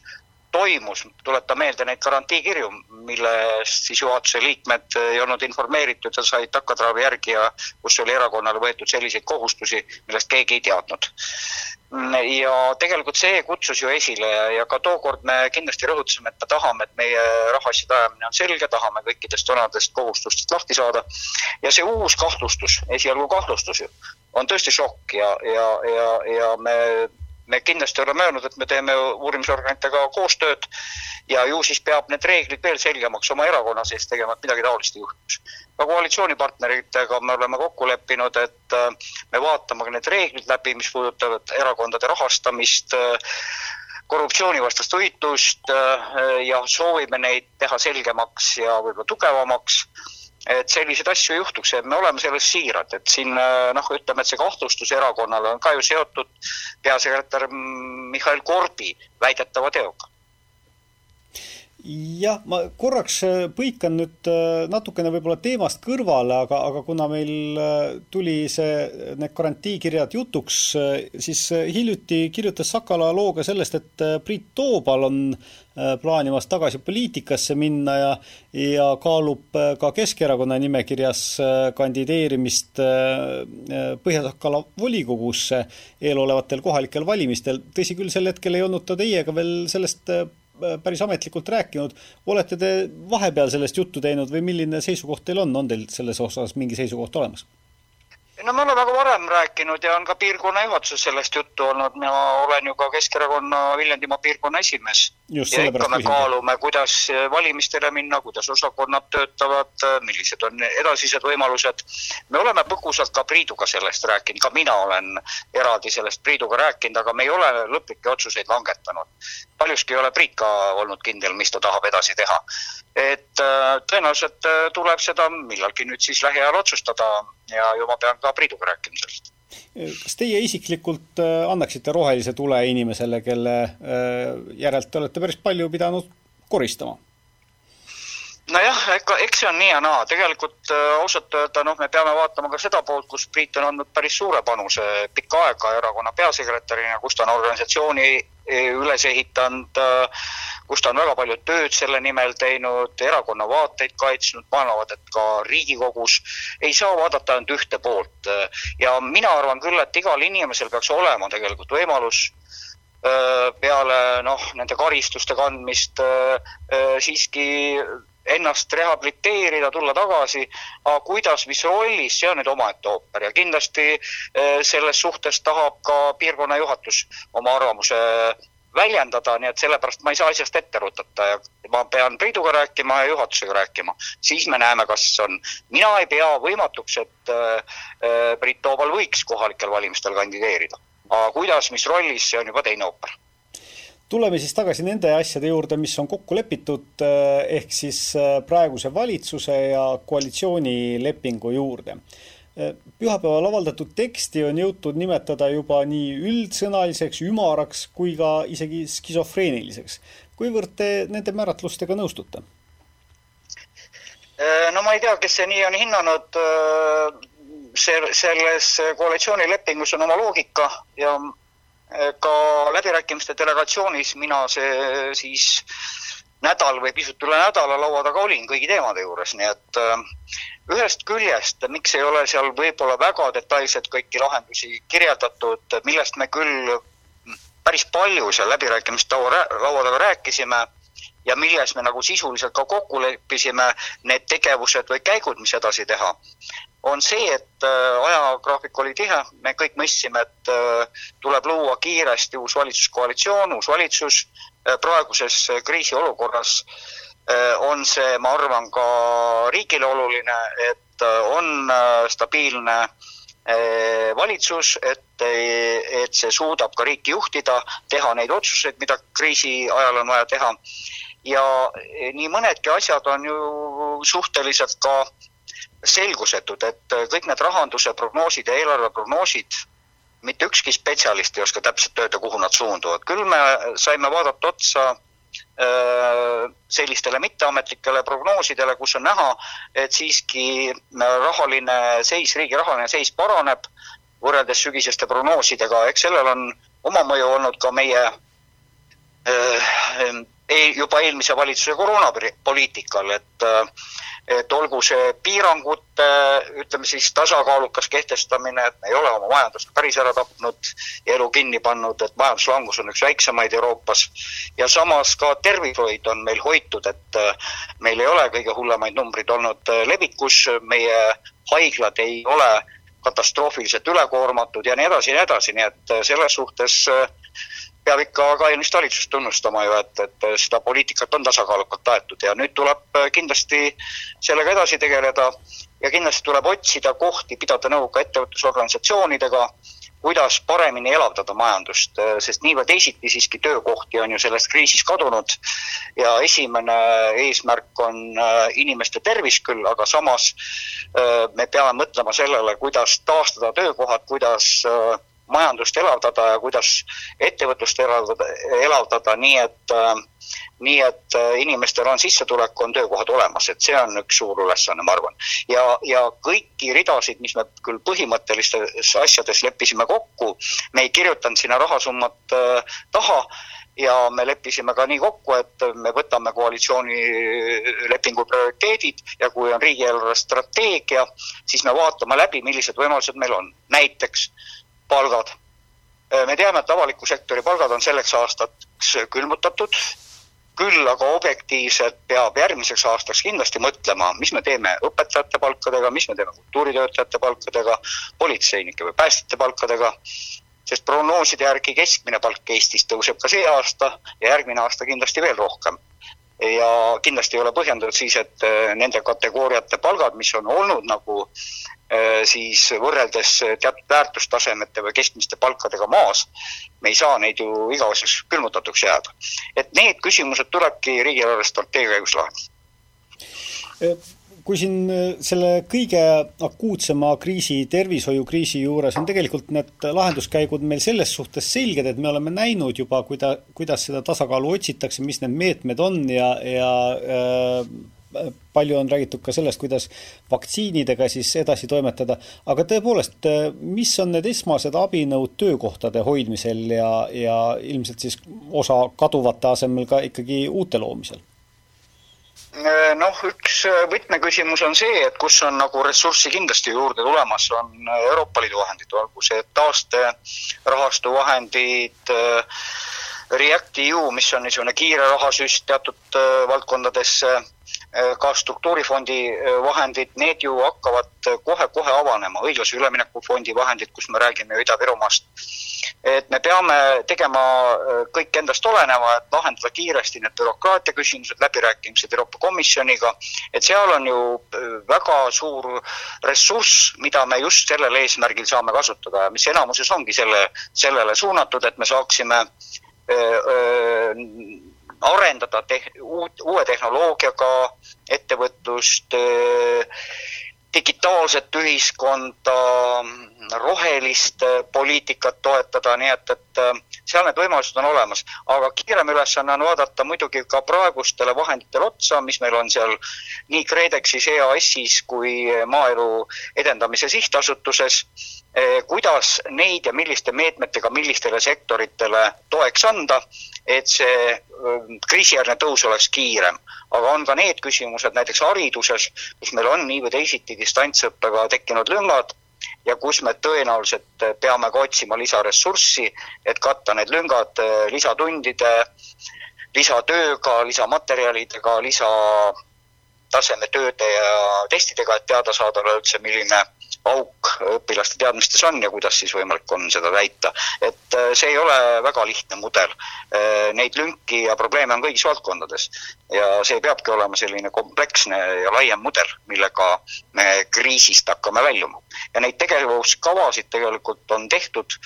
toimus, tuletan meelde neid garantiikirju, millest siis juhatuse liikmed ei olnud informeeritud ja said takkatraavi järgi ja kus oli erakonnale võetud selliseid kohustusi, millest keegi ei teadnud. ja tegelikult see kutsus ju esile ja ka tookord me kindlasti rõhutasime, et me tahame, et meie rahaasjade ajamine on selge, tahame kõikidest vanadest kohustustest lahti saada. ja see uus kahtlustus, esialgu kahtlustus ju, on tõesti šokk ja, ja, ja, ja me me kindlasti oleme öelnud, et me teeme uurimisorganitega koostööd ja ju siis peab need reeglid veel selgemaks oma erakonna sees tegema, et midagi taolist ei juhtuks. ka koalitsioonipartneritega me oleme kokku leppinud, et äh, me vaatame ka need reeglid läbi, mis puudutavad erakondade rahastamist, äh, korruptsioonivastast võitlust äh, ja soovime neid teha selgemaks ja võib-olla tugevamaks et selliseid asju ei juhtuks ja me oleme selles siirad, et siin äh, noh, ütleme, et see kahtlustus erakonnale on ka ju seotud peasekretär Mihhail Korbi väidetava teoga. Jah, ma korraks äh, põikan nüüd äh, natukene võib-olla teemast kõrvale, aga, aga kuna meil tuli see, need garantiikirjad jutuks, siis hiljuti kirjutas Sakala loo ka sellest, et Priit Toobal on plaanimas tagasi poliitikasse minna ja, ja kaalub äh, ka Keskerakonna nimekirjas äh, kandideerimist Põhja-Sakala volikogusse eelolevatel kohalikel valimistel. tõsi küll, sel hetkel ei olnud ta teiega veel sellest päris ametlikult rääkinud. olete te vahepeal sellest juttu teinud või milline seisukoht teil on, on teil selles osas mingi seisukoht olemas? No me oleme ka varem rääkinud ja on ka piirkonna juhatuses sellest juttu olnud, mina olen ju ka Keskerakonna Viljandimaa piirkonna esimees. ja ikka me kaalume, kuidas valimistele minna, kuidas osakonnad töötavad, millised on edasised võimalused. me oleme põgusalt ka Priiduga sellest rääkinud, ka mina olen eraldi sellest Priiduga rääkinud, aga me ei ole lõplikke otsuseid langetanud. paljuski ei ole Priit ka olnud kindel, mis ta tahab edasi teha. et äh, tõenäoliselt äh, tuleb seda millalgi nüüd siis lähiajal otsustada ja ju ma pean ka Priiduga rääkima sellest. kas teie isiklikult äh, annaksite rohelise tule inimesele, kelle äh, järelt te olete päris palju pidanud koristama? nojah, ega eks see on nii ja naa, tegelikult äh, ausalt öelda noh, me peame vaatama ka seda poolt, kus Priit on andnud päris suure panuse pikka aega erakonna peasekretärina, kus ta on organisatsiooni üles ehitanud äh, kus ta on väga palju tööd selle nimel teinud, erakonna vaateid kaitsnud, maailmavaadet ka Riigikogus, ei saa vaadata ainult ühte poolt. ja mina arvan küll, et igal inimesel peaks olema tegelikult võimalus peale noh, nende karistuste kandmist siiski ennast rehabiliteerida, tulla tagasi, aga kuidas, mis rollis, see on nüüd omaette ooper. Ja kindlasti selles suhtes tahab ka piirkonna juhatus oma arvamuse väljendada, nii et sellepärast ma ei saa asjast ette rutata ja ma pean Priiduga rääkima ja juhatusega rääkima. siis me näeme, kas on, mina ei pea võimatuks, et äh, Priit Toobal võiks kohalikel valimistel kandideerida. aga kuidas, mis rollis, see on juba teine ooper tuleme siis tagasi nende asjade juurde, mis on kokku lepitud, äh, ehk siis äh, praeguse valitsuse ja koalitsioonilepingu juurde pühapäeval avaldatud teksti on jõutud nimetada juba nii üldsõnaliseks, ümaraks kui ka isegi skisofreeniliseks. kuivõrd te nende määratlustega nõustute? Äh, no ma ei tea, kes see nii on hinnanud, äh, see, selles koalitsioonilepingus on oma loogika ja äh, ka läbirääkimiste delegatsioonis mina see siis nädal või pisut üle nädala laua taga olin kõigi teemade juures, nii et ühest küljest, miks ei ole seal võib-olla väga detailselt kõiki lahendusi kirjeldatud, millest me küll päris palju seal läbirääkimiste laua taga rääkisime ja milles me nagu sisuliselt ka kokku leppisime, need tegevused või käigud, mis edasi teha, on see, et äh, ajagraafik oli tihe, me kõik mõistsime, et äh, tuleb luua kiiresti uus valitsuskoalitsioon, uus valitsus, äh, praeguses kriisiolukorras on see, ma arvan, ka riigile oluline, et on stabiilne valitsus, et, et see suudab ka riiki juhtida, teha neid otsuseid, mida kriisi ajal on vaja teha. Ja nii mõnedki asjad on ju suhteliselt ka selgusetud, et kõik need rahanduse prognoosid ja eelarveprognoosid, mitte ükski spetsialist ei oska täpselt öelda, kuhu nad suunduvad. küll me saime vaadata otsa äh, sellistele mitteametlikele prognoosidele, kus on näha, et siiski rahaline seis, riigi rahaline seis paraneb võrreldes sügiseste prognoosidega, eks sellel on oma mõju olnud ka meie äh, juba eelmise valitsuse koroonapoliitikal, et et olgu see piirangute, ütleme siis tasakaalukas kehtestamine, et me ei ole oma majandust päris ära tapnud ja elu kinni pannud, et majanduslangus on üks väiksemaid Euroopas, ja samas ka tervishoid on meil hoitud, et meil ei ole kõige hullemaid numbreid olnud levikus, meie haiglad ei ole katastroofiliselt ülekoormatud ja nii edasi ja nii edasi, nii et selles suhtes peab ikka ka eelmist valitsust tunnustama ju, et, et seda poliitikat on tasakaalukalt aetud ja nüüd tuleb kindlasti sellega edasi tegeleda ja kindlasti tuleb otsida kohti, pidada nõu ka ettevõtlusorganisatsioonidega, kuidas paremini elavdada majandust, sest nii või teisiti siiski töökohti on ju selles kriisis kadunud ja esimene eesmärk on äh, inimeste tervis küll, aga samas äh, me peame mõtlema sellele, kuidas taastada töökohad, kuidas äh, majandust elavdada ja kuidas ettevõtlust elavdada, elavdada nii, et nii et inimestel on sissetulek, on töökohad olemas, et see on üks suur ülesanne, ma arvan. ja, ja kõiki ridasid, mis me küll põhimõttelistes asjades leppisime kokku, me ei kirjutanud sinna rahasummat äh, taha ja me leppisime ka nii kokku, et me võtame koalitsioonilepingu prioriteedid ja kui on riigieelarve strateegia, siis me vaatame läbi, millised võimalused meil on. näiteks palgad. Äh, me teame, et avaliku sektori palgad on selleks aastaks külmutatud, küll aga objektiivselt peab järgmiseks aastaks kindlasti mõtlema, mis me teeme õpetajate palkadega, mis me teeme kultuuritöötajate palkadega, politseinike või päästjate palkadega, sest prognooside järgi keskmine palk Eestis tõuseb ka see aasta ja järgmine aasta kindlasti veel rohkem ja kindlasti ei ole põhjendatud siis, et äh, nende kategooriate palgad, mis on olnud nagu Äh, siis võrreldes teatud väärtustasemete või keskmiste palkadega maas, me ei saa neid ju igaveseks külmutatuks jääda. et need küsimused tulebki riigieelarve strateegia käigus lahendada. Äh, kui siin äh, selle kõige akuutsema kriisi, tervishoiukriisi juures on tegelikult need lahenduskäigud meil selles suhtes selged, et me oleme näinud juba, kuida-, kuidas seda tasakaalu otsitakse, mis need meetmed on ja, ja äh, palju on räägitud ka sellest, kuidas vaktsiinidega siis edasi toimetada, aga tõepoolest, mis on need esmased abinõud töökohtade hoidmisel ja, ja ilmselt siis osa kaduvate asemel ka ikkagi uute loomisel? Noh, üks võtmeküsimus on see, et kus on nagu ressurssi kindlasti juurde tulemas, on Euroopa Liidu vahendid, olgu see taasterahastu vahendid, React-EU, mis on niisugune kiire rahasüst teatud valdkondadesse Äh, ka struktuurifondi äh, vahendid, need ju hakkavad kohe-kohe avanema, õiglase ülemineku fondi vahendid, kus me räägime Ida-Virumaast. Et me peame tegema äh, kõik endast oleneva, et lahendada kiiresti need bürokraatia küsimused, läbirääkimised Euroopa Komisjoniga, et seal on ju väga suur ressurss, mida me just sellel eesmärgil saame kasutada ja mis enamuses ongi selle, sellele suunatud, et me saaksime öö, öö, arendada te-, uut, uue tehnoloogiaga ettevõtlust, digitaalset ühiskonda, rohelist poliitikat toetada, nii et, et seal need võimalused on olemas, aga kiirem ülesanne on vaadata muidugi ka praegustele vahenditele otsa, mis meil on seal nii KredExis, EAS-is kui Maaelu Edendamise Sihtasutuses Eh, kuidas neid ja milliste meetmetega millistele sektoritele toeks anda, et see eh, kriisijärgne tõus oleks kiirem. aga on ka need küsimused näiteks hariduses, kus meil on nii või teisiti distantsõppega tekkinud lüngad ja kus me tõenäoliselt peame ka otsima lisaressurssi, et katta need lüngad eh, lisatundide, lisatööga, lisamaterjalidega, lisa tasemetööde ja testidega, et teada saada üleüldse, milline auk õpilaste teadmistes on ja kuidas siis võimalik on seda täita. et äh, see ei ole väga lihtne mudel. Äh, neid lünki ja probleeme on kõigis valdkondades ja see peabki olema selline kompleksne ja laiem mudel, millega me kriisist hakkame väljuma. ja neid tegevuskavasid tegelikult on tehtud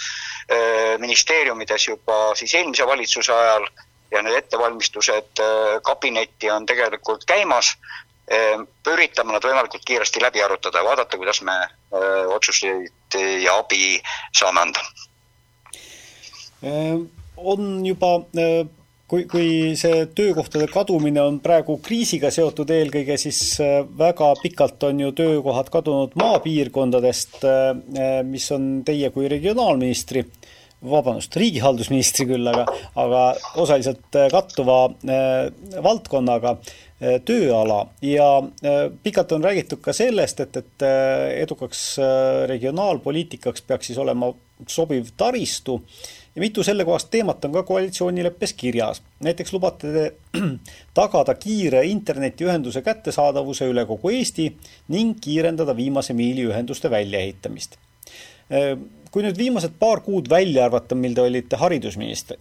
äh, ministeeriumides juba siis eelmise valitsuse ajal ja need ettevalmistused kabinetti on tegelikult käimas üritame nad võimalikult kiiresti läbi arutada ja vaadata, kuidas me otsuseid ja abi saame anda. Ehm, on juba, kui, kui see töökohtade kadumine on praegu kriisiga seotud eelkõige, siis väga pikalt on ju töökohad kadunud maapiirkondadest, mis on teie kui regionaalministri vabandust, riigihaldusministri küll, aga, aga osaliselt kattuva valdkonnaga Äh, tööala ja äh, pikalt on räägitud ka sellest, et, et äh, edukaks regionaalpoliitikaks peaks siis olema sobiv taristu ja mitu sellekohast teemat on ka koalitsioonileppes kirjas. näiteks lubate te tagada kiire internetiühenduse kättesaadavuse üle kogu Eesti ning kiirendada viimase miili ühenduste väljaehitamist. Kui nüüd viimased paar kuud välja arvata, mil te olite haridusminister,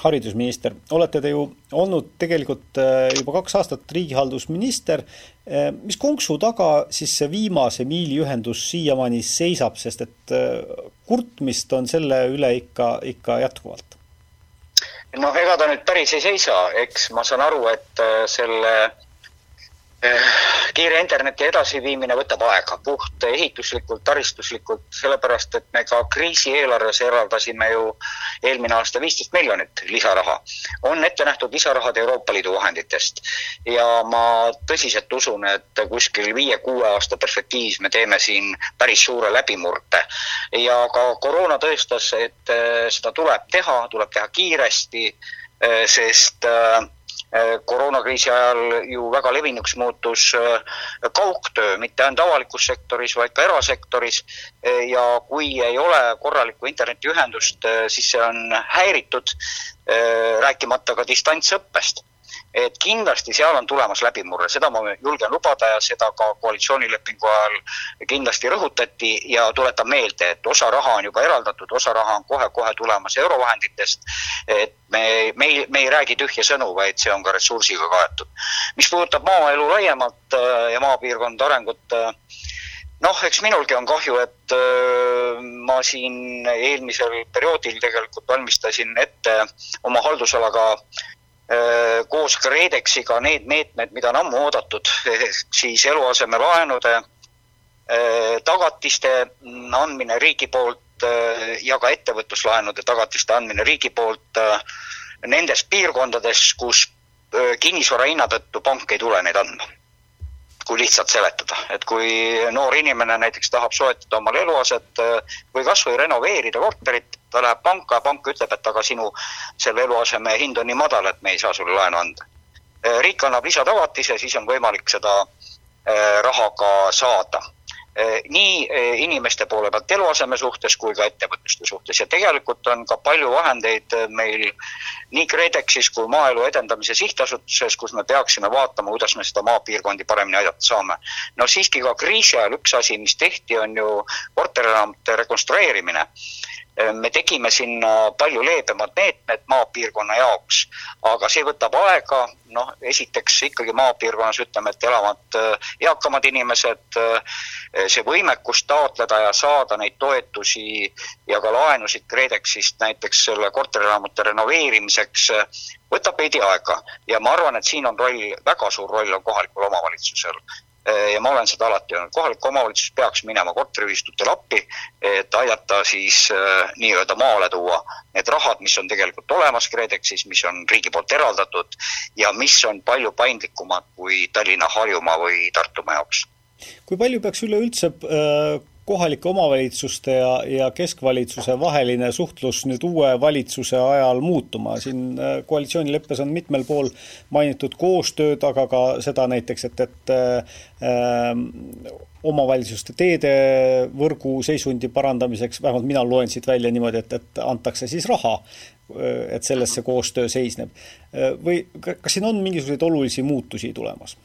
haridusminister, olete te ju olnud tegelikult äh, juba kaks aastat riigihaldusminister. Äh, mis konksu taga siis see viimase miili ühendus siiamaani seisab, sest et äh, kurtmist on selle üle ikka, ikka jätkuvalt? noh, ega ta nüüd päris ei seisa, eks ma saan aru, et selle kiire interneti edasiviimine võtab aega puht ehituslikult, taristuslikult, sellepärast et me ka kriisieelarves eraldasime ju eelmine aasta viisteist miljonit lisaraha. on ette nähtud lisarahad Euroopa Liidu vahenditest ja ma tõsiselt usun, et kuskil viie-kuue aasta perspektiivis me teeme siin päris suure läbimurde. ja ka koroona tõestas, et eh, seda tuleb teha, tuleb teha kiiresti, eh, sest äh, koroonakriisi ajal ju väga levinuks muutus äh, kaugtöö, mitte ainult avalikus sektoris, vaid ka erasektoris. Äh, ja kui ei ole korralikku internetiühendust, siis see on häiritud, rääkimata ka distantsõppest et kindlasti seal on tulemas läbimurre, seda ma julgen lubada ja seda ka koalitsioonilepingu ajal kindlasti rõhutati ja tuletan meelde, et osa raha on juba eraldatud, osa raha on kohe-kohe tulemas eurovahenditest, et me, me ei, me ei räägi tühje sõnu, vaid see on ka ressursiga kaetud. mis puudutab maaelu laiemalt äh, ja maapiirkondade arengut, äh, noh, eks minulgi on kahju, et äh, ma siin eelmisel perioodil tegelikult valmistasin ette oma haldusalaga koos KredExiga need meetmed, mida on ammu oodatud, siis eluasemelaenude äh, tagatiste andmine riigi poolt äh, ja ka ettevõtluslaenude tagatiste andmine riigi poolt nendes piirkondades, kus kinnisvara hinna tõttu pank ei tule neid andma kui lihtsalt seletada, et kui noor inimene näiteks tahab soetada omale eluaset äh, või kas või renoveerida korterit, ta läheb panka pank ütleb, et aga sinu selle eluaseme hind on nii madal, et me ei saa sulle laenu anda. Äh, riik annab lisatagatise, siis on võimalik seda äh, raha ka saada Eh, nii eh, inimeste poole pealt eluaseme suhtes kui ka ettevõtluste suhtes ja tegelikult on ka palju vahendeid eh, meil nii KredExis kui Maaelu Edendamise Sihtasutuses, kus me peaksime vaatama, kuidas me seda maapiirkondi paremini aidata saame. no siiski ka kriisi ajal üks asi, mis tehti, on ju korterelamute rekonstrueerimine me tegime sinna palju leebemad meetmed maapiirkonna jaoks, aga see võtab aega, noh, esiteks ikkagi maapiirkonnas ütleme, et elavad äh, eakamad inimesed, äh, see võimekus taotleda ja saada neid toetusi ja ka laenusid KredExist näiteks selle korterelamute renoveerimiseks võtab veidi aega. Ja ma arvan, et siin on roll, väga suur roll on kohalikul omavalitsusel ja ma olen seda alati öelnud, kohalik omavalitsus peaks minema korteriühistutele appi, et aidata siis äh, nii-öelda maale tuua need rahad, mis on tegelikult olemas KredExis, mis on riigi poolt eraldatud ja mis on palju paindlikumad kui Tallinna, Harjumaa või Tartumaa jaoks. kui palju peaks üleüldse äh kohalike omavalitsuste ja, ja keskvalitsuse vaheline suhtlus nüüd uue valitsuse ajal muutuma, siin koalitsioonileppes on mitmel pool mainitud koostööd, aga ka seda näiteks, et, et omavalitsuste teedevõrgu seisundi parandamiseks, vähemalt mina loen siit välja niimoodi, et, et antakse siis raha, äh, et selles see koostöö seisneb. Äh, või kas siin on mingisuguseid olulisi muutusi tulemas?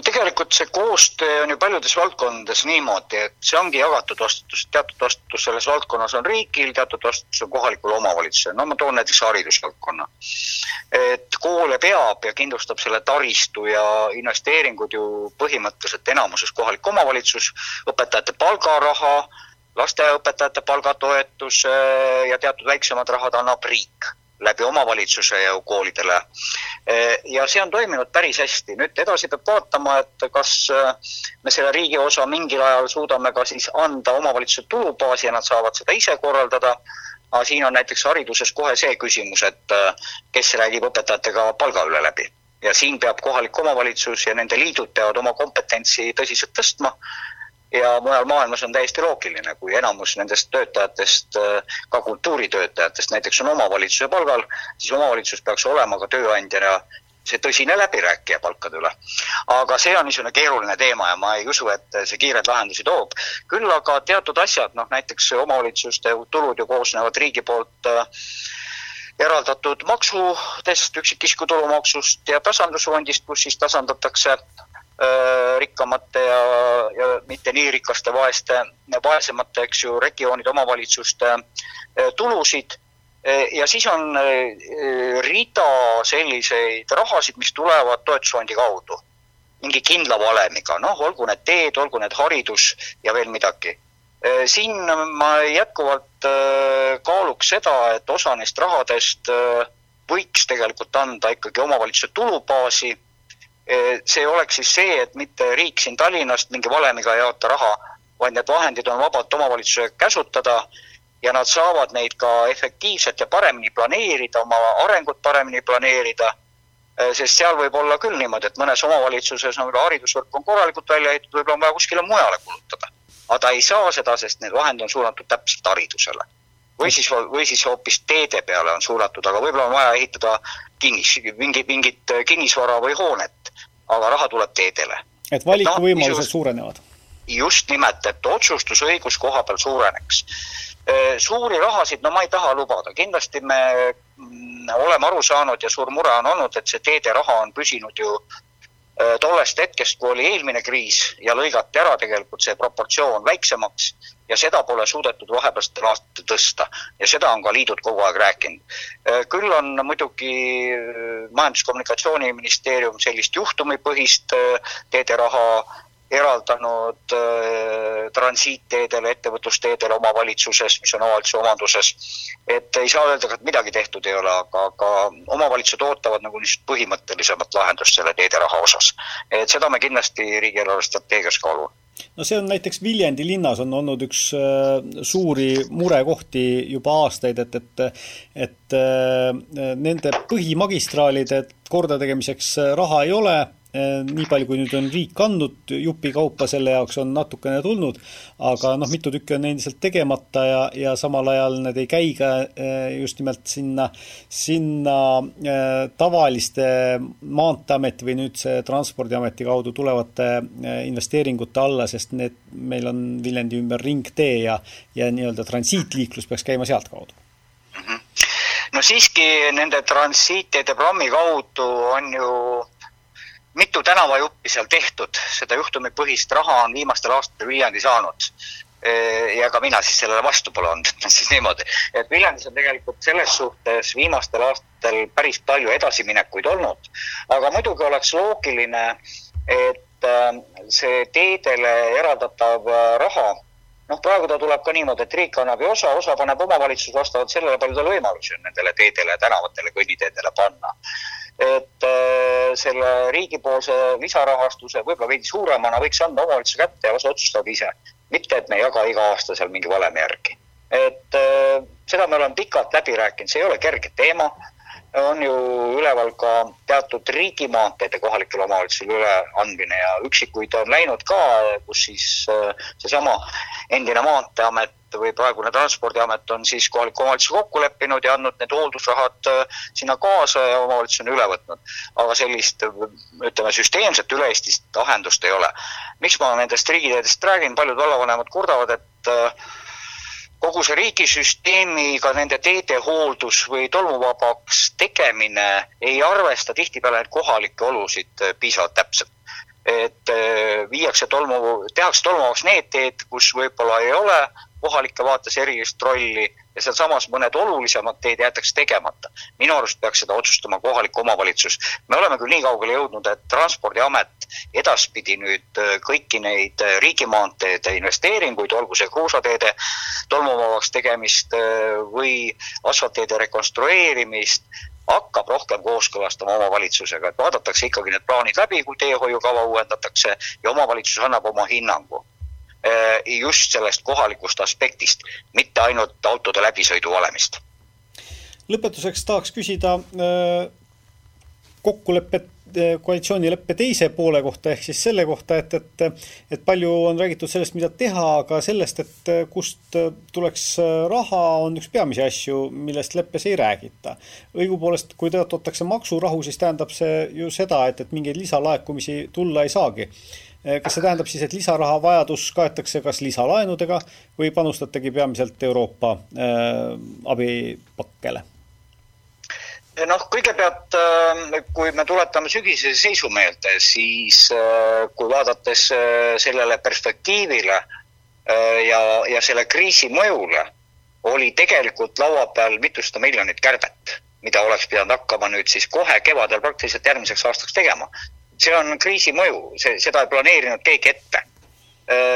No tegelikult see koostöö on ju paljudes valdkondades niimoodi, et see ongi jagatud vastutus, teatud vastutus selles valdkonnas on riigil, teatud vastutus on kohalikul omavalitsusel, no ma toon näiteks haridusvaldkonna. et koole peab ja kindlustab selle taristu ja investeeringud ju põhimõtteliselt enamuses kohalik omavalitsus, õpetajate palgaraha, lasteaiaõpetajate palgatoetus ja teatud väiksemad rahad annab riik läbi omavalitsuse ja koolidele. ja see on toiminud päris hästi. nüüd edasi peab vaatama, et kas äh, me selle riigi osa mingil ajal suudame ka siis anda omavalitsuse tulubaasi ja nad saavad seda ise korraldada. aga siin on näiteks hariduses kohe see küsimus, et äh, kes räägib õpetajatega palga üle läbi ja siin peab kohalik omavalitsus ja nende liidud peavad oma kompetentsi tõsiselt tõstma ja mujal maailmas on täiesti loogiline, kui enamus nendest töötajatest, ka kultuuritöötajatest näiteks on omavalitsuse palgal, siis omavalitsus peaks olema ka tööandjana see tõsine läbirääkija palkade üle. aga see on niisugune keeruline teema ja ma ei usu, et see kiireid lahendusi toob. küll aga teatud asjad, noh näiteks omavalitsuste tulud ju koosnevad riigi poolt äh, eraldatud maksudest, üksikisiku tulumaksust ja tasandusfondist, kus siis tasandatakse rikkamate ja, ja mitte nii rikaste vaeste, vaesemate, eks ju, regioonide, omavalitsuste äh, tulusid. Äh, ja siis on rida selliseid rahasid, mis tulevad toetusfondi kaudu mingi kindla valemiga, noh, olgu need teed, olgu need haridus ja veel midagi. siin ma jätkuvalt kaaluks seda, et osa neist rahadest võiks tegelikult anda ikkagi omavalitsuse tulubaasi see oleks siis see, et mitte riik siin Tallinnast mingi valemiga ei jaota raha, vaid need vahendid on vabalt omavalitsuse käsutada ja nad saavad neid ka efektiivselt ja paremini planeerida, oma arengut paremini planeerida, sest seal võib olla küll niimoodi, et mõnes omavalitsuses on haridusvõrk on korralikult välja ehitatud, võib-olla on vaja kuskile mujale kulutada. aga ta ei saa seda, sest need vahendid on suunatud täpselt haridusele. Või siis, või siis hoopis teede peale on suunatud, aga võib-olla on vaja ehitada kinnis, mingi, mingit kinnisvara või hoonet aga raha tuleb teedele. et valikuvõimalused no, suurenevad? just nimelt, et otsustusõigus koha peal suureneks. Suuri rahasid, no ma ei taha lubada, kindlasti me mm, oleme aru saanud ja suur mure on olnud, et see teede raha on püsinud ju tollest hetkest, kui oli eelmine kriis ja lõigati ära tegelikult see proportsioon väiksemaks ja seda pole suudetud vahepealsetel aastatel tõsta ja seda on ka liidud kogu aeg rääkinud. Äh, küll on muidugi äh, Majandus-Kommunikatsiooniministeerium sellist juhtumipõhist äh, teederaha eraldanud äh, transiitteedele, ettevõtlusteedele omavalitsuses, mis on omavalitsuse omanduses. et ei saa öelda, et midagi tehtud ei ole, aga, aga omavalitsused ootavad nagu niisugust põhimõttelisemat lahendust selle teederaha osas. et seda me kindlasti riigieelarve strateegias kaalume no see on näiteks Viljandi linnas on olnud üks äh, suuri murekohti juba aastaid, et, et et äh, nende põhimagistraalide kordategemiseks raha ei ole Äh, nii palju, kui nüüd on riik andnud jupikaupa selle jaoks, on natukene tulnud, aga noh, mitu tükki on endiselt tegemata ja, ja samal ajal need ei käi ka äh, just nimelt sinna, sinna äh, tavaliste Maanteeameti või nüüd see Transpordiameti kaudu tulevate investeeringute alla, sest need, meil on Viljandi ümber ringtee ja, ja nii-öelda transiitliiklus peaks käima sealtkaudu mm. -hmm. no siiski nende transiitteede programmi kaudu on ju mitu tänavajuppi seal tehtud, seda juhtumipõhist raha on viimastel aastatel Viljandi saanud. ja ka mina siis sellele vastu pole olnud, ütleme siis niimoodi. et Viljandis on tegelikult selles suhtes viimastel aastatel päris palju edasiminekuid olnud. aga muidugi oleks loogiline, et äh, see teedele eraldatav äh, raha noh, praegu ta tuleb ka niimoodi, et riik annab ju osa, osa paneb omavalitsus vastavalt sellele, palju tal võimalusi on nendele teedele, tänavatele, kõnniteedele panna et äh, selle riigipoolse lisarahastuse võib-olla veidi suuremana võiks anda omavalitsuse kätte ja las otsustavad ise. mitte, et me ei jaga iga aasta seal mingi valemi järgi. et äh, seda me oleme pikalt läbi rääkinud, see ei ole kerge teema on ju üleval ka teatud riigimaanteede kohalikele omavalitsusele üleandmine ja üksikuid on läinud ka, kus siis äh, seesama endine Maanteeamet või praegune Transpordiamet on siis kohaliku omavalitsusega kokku leppinud ja andnud need hooldusrahad äh, sinna kaasa ja omavalitsus on üle võtnud. aga sellist, ütleme, süsteemset üle-eestist lahendust ei ole. miks ma nendest riigiteedest räägin, paljud vallavanemad kurdavad, et äh, kogu see riigisüsteemiga nende teede hooldus või tolmuvabaks tegemine ei arvesta tihtipeale kohalikke olusid äh, piisavalt täpselt. et viiakse tolmu, tehakse tolmuvabaks need teed, kus võib-olla ei ole kohalike vaates erilist rolli ja sealsamas mõned olulisemad teed jäetakse tegemata. minu arust peaks seda otsustama kohalik omavalitsus. me oleme küll nii kaugele jõudnud, et Transpordiamet edaspidi nüüd äh, kõiki neid äh, riigimaanteede investeeringuid, olgu see kruusateede tolmuvabaks tegemist äh, või asfaltteede rekonstrueerimist, hakkab rohkem kooskõlastama omavalitsusega, et vaadatakse ikkagi need plaanid läbi, kui teehoiukava uuendatakse ja omavalitsus annab oma hinnangu just sellest kohalikust aspektist, mitte ainult autode läbisõidu valemist. lõpetuseks tahaks küsida äh, kokkulepet, äh, koalitsioonileppe teise poole kohta, ehk siis selle kohta, et, et et palju on räägitud sellest, mida teha, aga sellest, et kust tuleks raha, on üks peamisi asju, millest leppes ei räägita. õigupoolest, kui tõotatakse maksurahu, siis tähendab see ju seda, et, et mingeid lisalaekumisi tulla ei saagi kas see tähendab siis, et lisaraha vajadus kaetakse kas lisalaenudega või panustategi peamiselt Euroopa äh, abipakkele? noh, kõigepealt kui me tuletame sügisese seisu meelde, siis kui vaadates sellele perspektiivile ja, ja selle kriisi mõjule, oli tegelikult laua peal mitusada miljonit kärbet, mida oleks pidanud hakkama nüüd siis kohe kevadel praktiliselt järgmiseks aastaks tegema see on kriisi mõju, see, seda ei planeerinud keegi ette.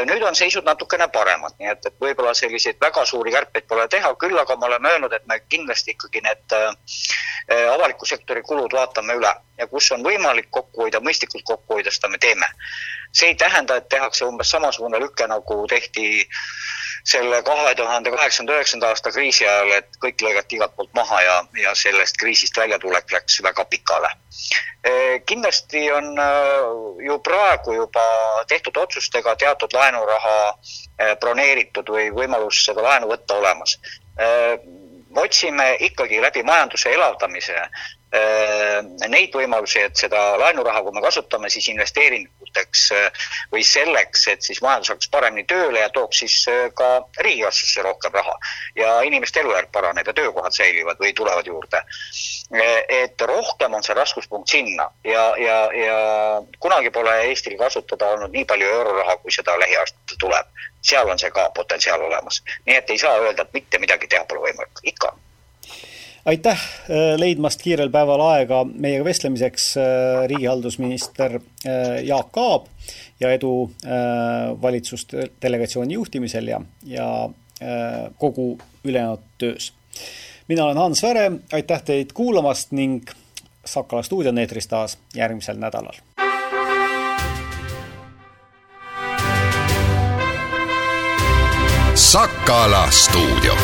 Nüüd on seisud natukene paremad, nii et, et võib-olla selliseid väga suuri kärpeid pole teha, küll aga me oleme öelnud, et me kindlasti ikkagi need avaliku sektori kulud vaatame üle ja kus on võimalik kokku hoida, mõistlikult kokku hoida, seda me teeme. see ei tähenda, et tehakse umbes samasugune lüke, nagu tehti selle kahe tuhande kaheksanda, üheksanda aasta kriisi ajal, et kõik lõigati igalt poolt maha ja, ja sellest kriisist väljatulek läks väga pikale kindlasti on ju praegu juba tehtud otsustega teatud laenuraha eh, broneeritud või võimalus seda laenu võtta olemas. otsime ikkagi läbi majanduse elavdamise neid võimalusi, et seda laenuraha, kui me kasutame, siis investeeringuteks või selleks, et siis majandus hakkaks paremini tööle ja tooks siis ka riigikassasse rohkem raha. ja inimeste elujärg paraneb ja töökohad säilivad või tulevad juurde et rohkem on see raskuspunkt sinna ja, ja, ja kunagi pole Eestil kasutada olnud nii palju euroraha, kui seda lähiaastatel tuleb. seal on see ka potentsiaal olemas. nii et ei saa öelda, et mitte midagi teha pole võimalik, ikka aitäh äh, leidmast kiirel päeval aega meiega vestlemiseks, äh, riigihaldusminister äh, Jaak Aab ja edu valitsusdelegatsiooni juhtimisel ja, ja kogu ülejäänud töös mina olen Hans Väre, aitäh teid kuulamast ning Sakala stuudio on eetris taas järgmisel nädalal. Sakala stuudio